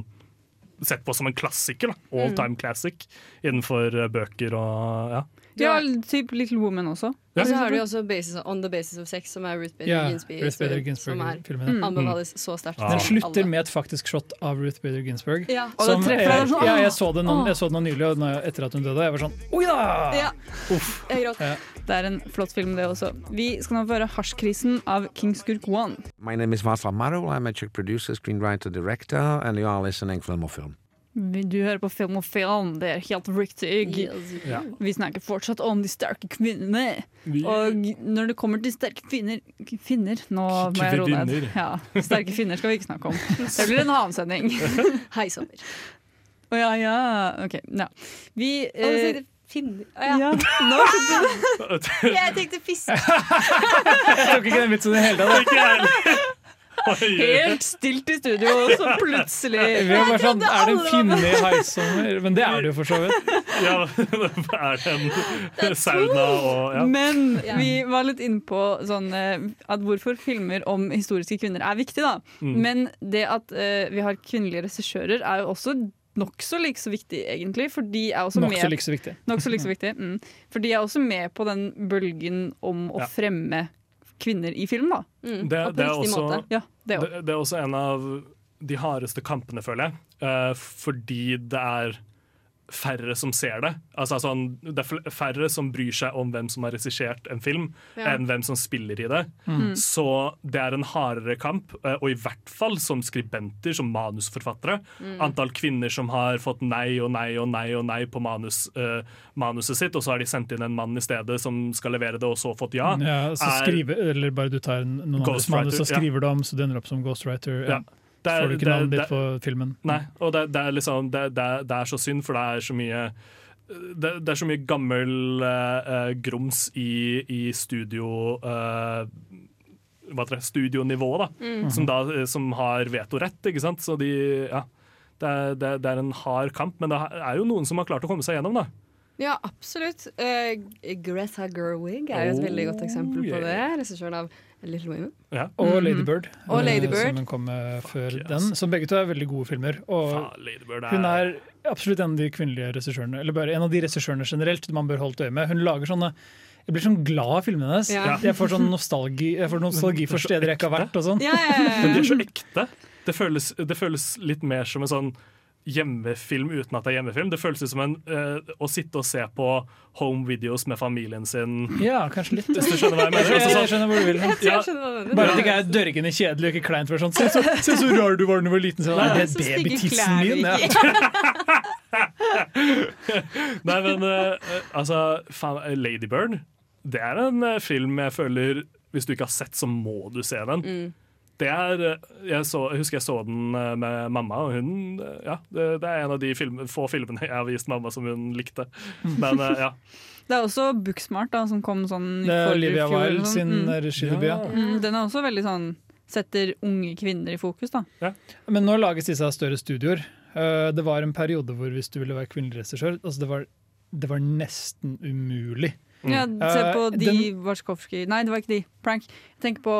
sett på som en klassiker. da. All Mm. time classic innenfor eh, bøker og ja. Ja, typ Little Woman også. Og så har du også basis, On the Basis of Sex, som er Ruth Bader Ja, Ginsburg. Ruth Bader som Ginsburg er, mm. ja. anbefales så sterkt. Den slutter alle. med et faktisk shot av Ruth Bader Ginsburg. Ja. Og det Som, treffer jeg, deg sånn, ja, jeg, så det nå, åh. jeg så den nå nylig, og etter at hun døde. Jeg var sånn Oi da! Ja. Jeg gråt. Ja. Det er en flott film, det også. Vi skal nå få høre 'Hasjkrisen' av Kingskurk One. My name is Václav Marul. I'm a Czech producer, screenwriter, director, and you are listening Film og Film. Du hører på Film og Film, det er helt riktig. Ja. Vi snakker fortsatt om de sterke kvinnene. Og når det kommer til sterke kvinner Finner, nå må jeg roe ned. Ja, sterke finner skal vi ikke snakke om. Det blir en annen sending. Hei, sommer. Å ja, ja. Ok. Ja. Vi eh, finner. Å, ja. Ja, nå skjønte du. Jeg tenkte fisk. Jeg tok ikke den vitsen i det hele tatt. Helt stilt i studio, og så plutselig Vi var bare sånn, Er det en finne i Haisommer? Men det er det jo for så vidt. Ja, er det en sauna og ja. Men vi var litt inne på sånn, eh, at hvorfor filmer om historiske kvinner er viktig. da. Mm. Men det at uh, vi har kvinnelige regissører er jo også nokså like så viktig, egentlig. For de er også Nokså med like så viktig. Nok så like så viktig. Mm. For de er også med på den bølgen om å Ja. fremme kvinner i film, da. Mm. Det, det, er også, Ja, det det, er også en av de hardeste kampene, føler jeg. Uh, fordi det er færre som ser det. Altså, sånn, det er færre som bryr seg om hvem som har regissert en film, Ja. enn hvem som spiller i det. Mm. Så det er en hardere kamp, eh, og i hvert fall som skribenter, som manusforfattere. Mm. Antall kvinner som har fått nei og nei og nei og nei på manus, uh, manuset sitt, og så har de sendt inn en mann i stedet som skal levere det, og så fått ja. Ja, så er- skrive, eller bare du tar noen andres Ghostwriter, manus og ja. skriver det om, så det ender opp som ghostwriter. Ja. Er- Får du ikke det navnet ditt på filmen. Nei, og det, det er liksom det, det, det er så synd, for det er så mye det, det er så mye gammel eh, eh, grums i, i studio eh, hva heter det, studionivå, da, Mm. som, da, som har vetorett, ikke sant. Så de, ja, det er, det, det er en hard kamp, men det er jo noen som har klart å komme seg gjennom, da. Ja, absolutt. Uh, Greta Gerwig er jo et veldig godt eksempel på det. Regissøren av Little Women. Og Mhm. Lady Bird, Og Lady eh, Bird. som hun kom med før den. Som begge to er veldig gode filmer. Og Faen, Lady Bird er- hun er absolutt en av de kvinnelige regissørene, eller bare en av de regissørene generelt man bør holde øye med. Hun lager sånne jeg blir sånn glad av filmene hennes. Ja. Jeg får sånn nostalgi, jeg får nostalgi for steder jeg ikke har vært. Og sånn. Men de er så ekte. Det føles, det føles litt mer som en sånn hjemmefilm uten at det er hjemmefilm. Det føles ut som en, uh, å sitte og se på home videos med familien sin. Ja, kanskje litt. Hvis du skjønner hva jeg mener. Jeg, Altså, jeg sånn- skjønner hvor du vil. Jeg Ja. Bare at det ikke er dørgende kjedelig og ikke kleint. For sånn. se, så, se så rar du var da du var liten. Sånn, Nei, det er babytissen min? Ja. Nei, men uh, altså faen, Lady Bird, det er en eh, film jeg føler Hvis du ikke har sett, så må du se den. Mm. Det er, eh, jeg, så, jeg husker jeg så den eh, med mamma, og hun eh, Ja, det, det er en av de film, få filmene jeg har vist mamma som hun likte. Men eh, ja. Det er også Booksmart da, som kom sånn i forrige Olivia fjor, Wilde sånn. sin Mm. regidebut. Ja. Mm, Den er også veldig sånn Setter unge kvinner i fokus, da. Men nå lages disse av større studioer. Det var en periode hvor hvis du ville være kvinnelig regissør, altså det, var, det var nesten umulig. Ja, se på de den- Varskowski Nei, det var ikke de. Prank. Tenk på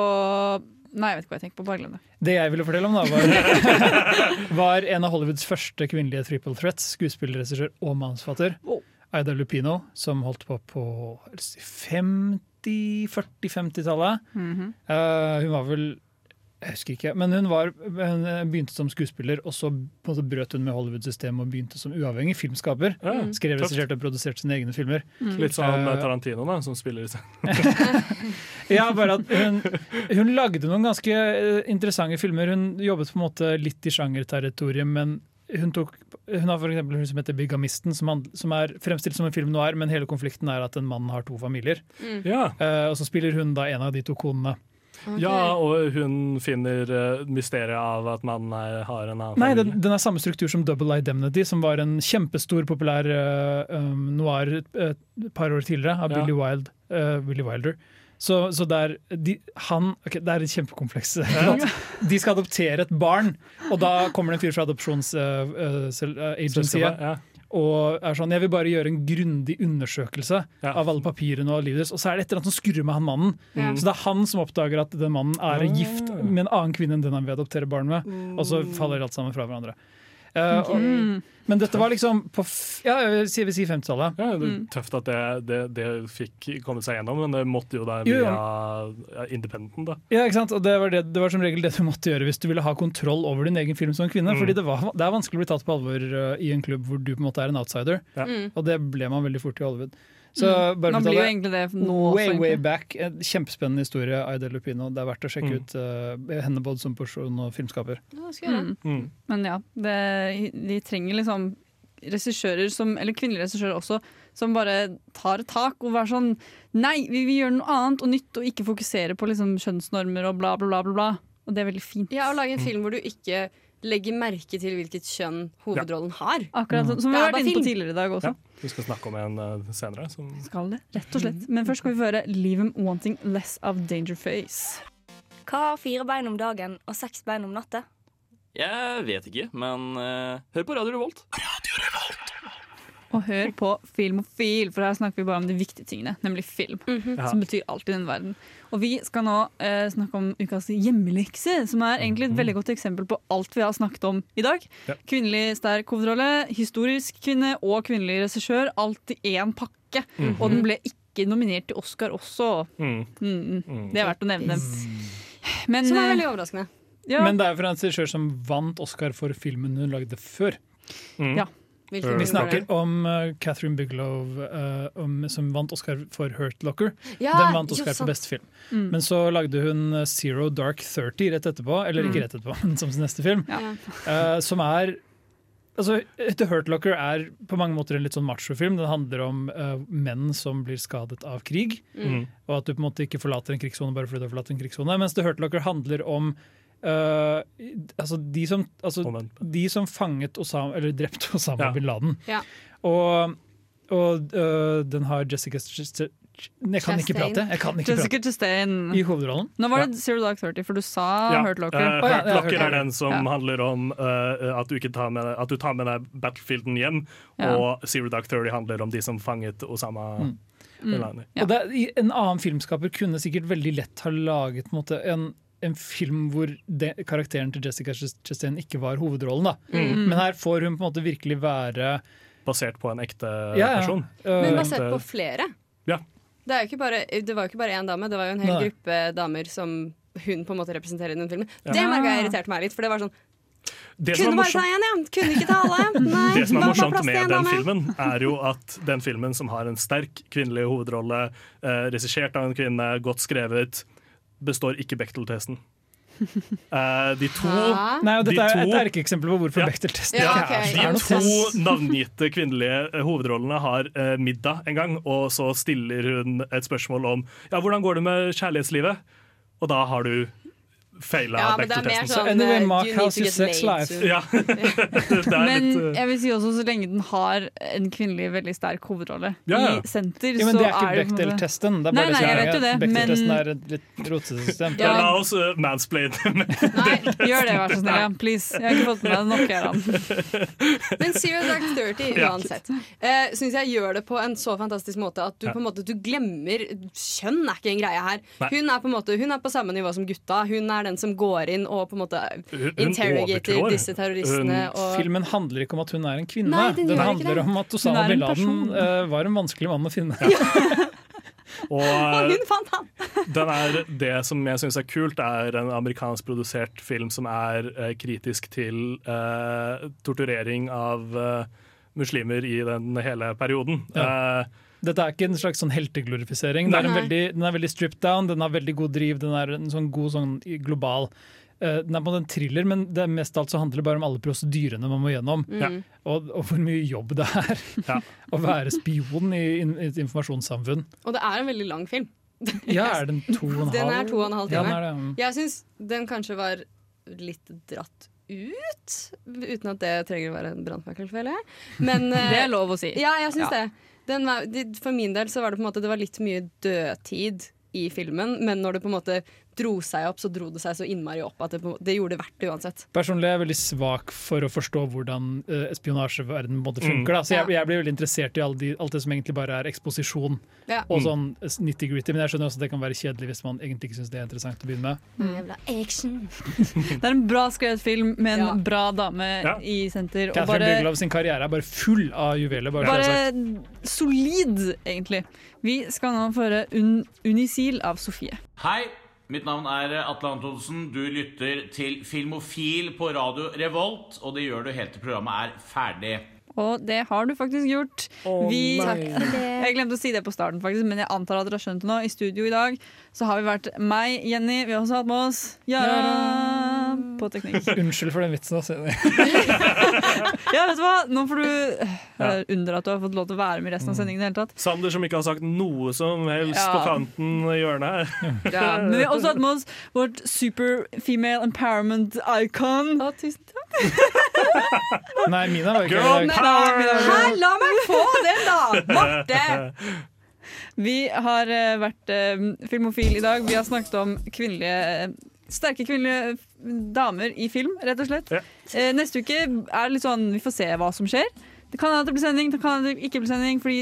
Nei, jeg vet ikke hva jeg tenker på. Bare glem det. Det jeg ville fortelle om, da, var, var en av Hollywoods første kvinnelige triple threats. Skuespillerregissør og manusforfatter. Aida Lupino, som holdt på på 50-, 40-50-tallet. Mm -hmm. uh, hun var vel jeg husker ikke, men hun, var, hun begynte som skuespiller, og så på en måte brøt hun med Hollywood-systemet og begynte som uavhengig filmskaper. Ja, Skrev, regisserte og produserte sine egne filmer. Litt sånn Eh, eh, Tarantino, da, som spiller i ja, bare at hun, hun lagde noen ganske eh, interessante filmer. Hun jobbet på en måte litt i sjangerterritoriet, men hun, tok, hun har for eksempel hun som heter 'Bigamisten', som, han, som er fremstilt som en film noir, men hele konflikten er at en mann har to familier. Mm. Ja. Uh, og så spiller hun da en av de to konene. Ja, og hun finner eh, mysteriet av at man er, har en annen Nei, den, den er samme struktur som Double Identity, som var en kjempestor, populær um, noir eh, et par år tidligere, av Ja. Billy, Wild, uh, Billy Wilder. Så, så er de, han, ok, det er et kjempekompleks. De skal adoptere et barn, og da kommer det en fyr fra adopsjonsagencyet Uh, ja. Og er sånn Jeg vil bare gjøre en grundig undersøkelse av alle papirene og livet deres. Og så er det et eller annet som skurrer med han mannen. Mm. Så det er han som oppdager at den mannen er Ah. gift med en annen kvinne enn den han vil adoptere barn med. Og så faller alt sammen fra hverandre. Eh, og, men dette var liksom på ja, jeg vil si, si 50-tallet. Ja, det er Mm. Tøft at det, det, det fikk kommet seg gjennom, men det måtte jo da via ja, Independent. da. Ja, ikke sant? Og det var, det, det var som regel det du måtte gjøre hvis du ville ha kontroll over din egen film som kvinne. Mm. Fordi det, var, det er vanskelig å bli tatt på alvor uh, i en klubb hvor du på en måte er en outsider. Ja. Mm. Og det ble man veldig fort i Hollywood. Så Mm. bare Man blir jo det- egentlig det nå Way, way back. En kjempespennende historie. Aida Lupino. Det er verdt å sjekke Mm. ut uh, henne både som person og filmskaper. Ja. Mm. Men ja, det, de trenger liksom regissører som, eller kvinnelige regissører også, som bare tar et tak og er sånn Nei, vi vil gjøre noe annet og nytt, og ikke fokusere på liksom kjønnsnormer og bla, bla, bla. bla, bla. Og det er veldig fint. Ja, Å lage en film hvor du ikke legger merke til hvilket kjønn hovedrollen har. Akkurat sånn, som vi har vært inne på tidligere i dag også. Ja, vi skal snakke om en uh, senere. Som Skal det, rett og slett. Men først skal vi få høre 'Leave 'em Wanting Less of Dangerface'. Hva har fire bein om dagen og seks bein om natta? Jeg vet ikke, men uh, hør på Radio Revolt. Radio Revolt. Og hør på Filmofil, for her snakker vi bare om de viktige tingene, nemlig film. Ja. Som betyr alt i den verden. Og vi skal nå eh, snakke om ukas hjemmelekse, som er egentlig et veldig godt eksempel på alt vi har snakket om i dag. Ja. Kvinnelig sterk hovedrolle, historisk kvinne og kvinnelig regissør. Alt i én pakke. Mhm. Og den ble ikke nominert til Oscar også. Mm. Mm. Mm. Det er verdt å nevne. Men, Som er eh, veldig overraskende. Ja. Men det er jo fra en regissør som vant Oscar for filmen hun lagde før. Mm. Ja. Hvilken Vi snakker om uh, Catherine Bigelow, uh, om, som vant Oscar for Hurt Locker. Ja, Den vant Oscar for beste film. Mm. Men så lagde hun uh, Zero Dark Thirty rett etterpå, eller ikke Mm. rett etterpå, men som sin neste film. Ja. Uh, som er Altså, The Hurt Locker er på mange måter en litt sånn machofilm. Den handler om uh, menn som blir skadet av krig. Mm. Og at du på en måte ikke forlater en krigssone bare fordi du har forlatt en krigssone. Mens The Hurt Locker handler om uh, altså de, som, altså de som fanget Osama, eller drepte Osama Ja. bin Laden. Ja. Og, og uh, den har Jessica, Jeg kan ikke prate. Jeg kan ikke Jessica prate. Chastain. I hovedrollen? Nå var det Zero Dark Thirty, for du sa Ja, Hurt Locker. Uh, Hurt ja, Locker er den som Ja. handler om uh, at, du ikke tar med, at du tar med deg Battlefielden hjem, Ja. og Zero Dark Thirty handler om de som fanget Osama Mm. Mm. Det, en annen filmskaper kunne sikkert veldig lett ha laget en, måte, en, en film hvor de, karakteren til Jessica Chastain ikke var hovedrollen. Da. Mm. Men her får hun på en måte virkelig være Basert på en ekte Ja, ja. person. Men Uh, basert på flere. Ja. Det, er jo ikke bare, det var jo ikke bare én dame, det var jo en hel Nei. gruppe damer som hun på en måte representerer i den filmen. Ja. Det merka jeg irriterte meg litt, for det var sånn Det Kunne bare ta én, ja. Kunne ikke ta alle. Nei, Det som er morsomt med den dame. filmen, er jo at den filmen som har en sterk kvinnelig hovedrolle, eh, regissert av en kvinne, godt skrevet, består ikke Bechdel-testen. Uh, de to, Hæ? Nei, og de dette er to- et erkeeksempel på hvorfor Ja. Bechdel-testen Ja, okay. er De to navngitte kvinnelige eh, hovedrollene har uh, middag en gang, og så stiller hun et spørsmål om ja, hvordan går det med kjærlighetslivet. Og da har du feila Ja, det Bechdel-testen. sånn, Anyway, eh, Mark, has your sex life? Ja. det er Men litt eh, jeg vil si også så lenge den har en kvinnelig veldig sterk hovedrolle Ja, ja. i senter, Ja, men så det er ikke det Bechdel-testen. Det er Nei, bare nei, det som jeg vet jo det. Bechdel-testen men er et litt rotete system. ja, La oss uh, Nei, Gjør det, vær så snill. Ja. Please. Jeg har ikke fått med meg nok, Her, Men Zero Dark Dirty uansett uh, syns jeg gjør det på en så fantastisk måte at du på en måte du glemmer Kjønn er ikke en greie her. Hun er på en måte Hun er på samme nivå som gutta. Hun er den som går inn og på en måte interrogater disse terroristene. Og Filmen handler ikke om at hun er en kvinne. Nei, den den gjør ikke handler det. om at Osama bin Laden eh, var en vanskelig mann å finne. Og og, hun fant han! den er, det som jeg syns er kult, er en amerikansk produsert film som er eh, kritisk til eh, torturering av eh, muslimer i den hele perioden. Ja. Eh, Dette er ikke en slags sånn helteglorifisering. Den er en veldig, den er veldig stripped down, den har veldig god driv, den er en sånn god sånn global Uh, Den er på en thriller, men det er mest alt så handler det bare om alle prosedyrene man må gjennom. Mm. Og, og hvor mye jobb det er å være spion i, i et informasjonssamfunn. Og det er en veldig lang film. Ja, er den to og en halv? Den er to og en halv Ja, time. den er det, mm. Jeg syns den kanskje var litt dratt ut, uten at det trenger å være en brannfakkel, føler jeg. Men, uh, Det er lov å si. Ja, jeg syns Ja. det. Var, for min del så var det på en måte Det var litt mye dødtid i filmen, men når det på en måte dro seg opp, så dro det seg så innmari opp at det, det gjorde det verdt det uansett. Personlig er jeg veldig svak for å forstå hvordan uh, espionasjeverden måtte funke. Mm. Da. Så jeg, Ja. jeg blir veldig interessert i all de, alt det som egentlig bare er eksposisjon Ja. og Mm. sånn nitty-gritty. Men jeg skjønner også at det kan være kjedelig hvis man egentlig ikke syns det er interessant å begynne med. Mm. Det er en bra skrevet film med en bra dame Ja. i senter. Catherine bare, Byggelov sin karriere er bare full av juveler. Bare, bare solid, egentlig. Vi skal nå få høre un Unisil av Sofie. Hei, mitt navn er Atle Antonsen. Du lytter til Filmofil på radio Revolt, og det gjør du helt til programmet er ferdig. Og det har du faktisk gjort. vi. For det. Jeg glemte å si det på starten, faktisk, men jeg antar at dere har skjønt det nå. I studio i dag så har vi vært meg, Jenny, vi har også hatt med oss Yara på teknikk. Unnskyld for den vitsen. Altså. Ja, vet du hva? Nå får du ja. er under at du har fått lov til å være med i resten av sendingen. i hele tatt Sander som ikke har sagt noe som helst Ja. på kanten i hjørnet her. Ja, men vi har også hatt med oss vårt super female empowerment icon. Å, tusen takk. Nei, Mina var ikke Girl power! Her, la meg få den, da! Marte! Vi har eh, vært eh, filmofil i dag. Vi har snakket om kvinnelige sterke kvinnelige damer i film, rett og slett. Eh, neste uke er det litt sånn Vi får se hva som skjer. Det kan hende det blir sending, det kan hende det ikke blir sending, fordi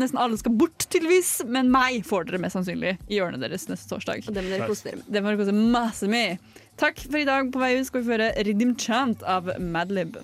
nesten alle skal bort, tydeligvis. Men meg får dere mest sannsynlig i hjørnet deres neste torsdag. Og det må dere kose dere med. Det må dere kose masse med. Takk for i dag. På vei ut skal vi føre Rhythm Chant av Madlib.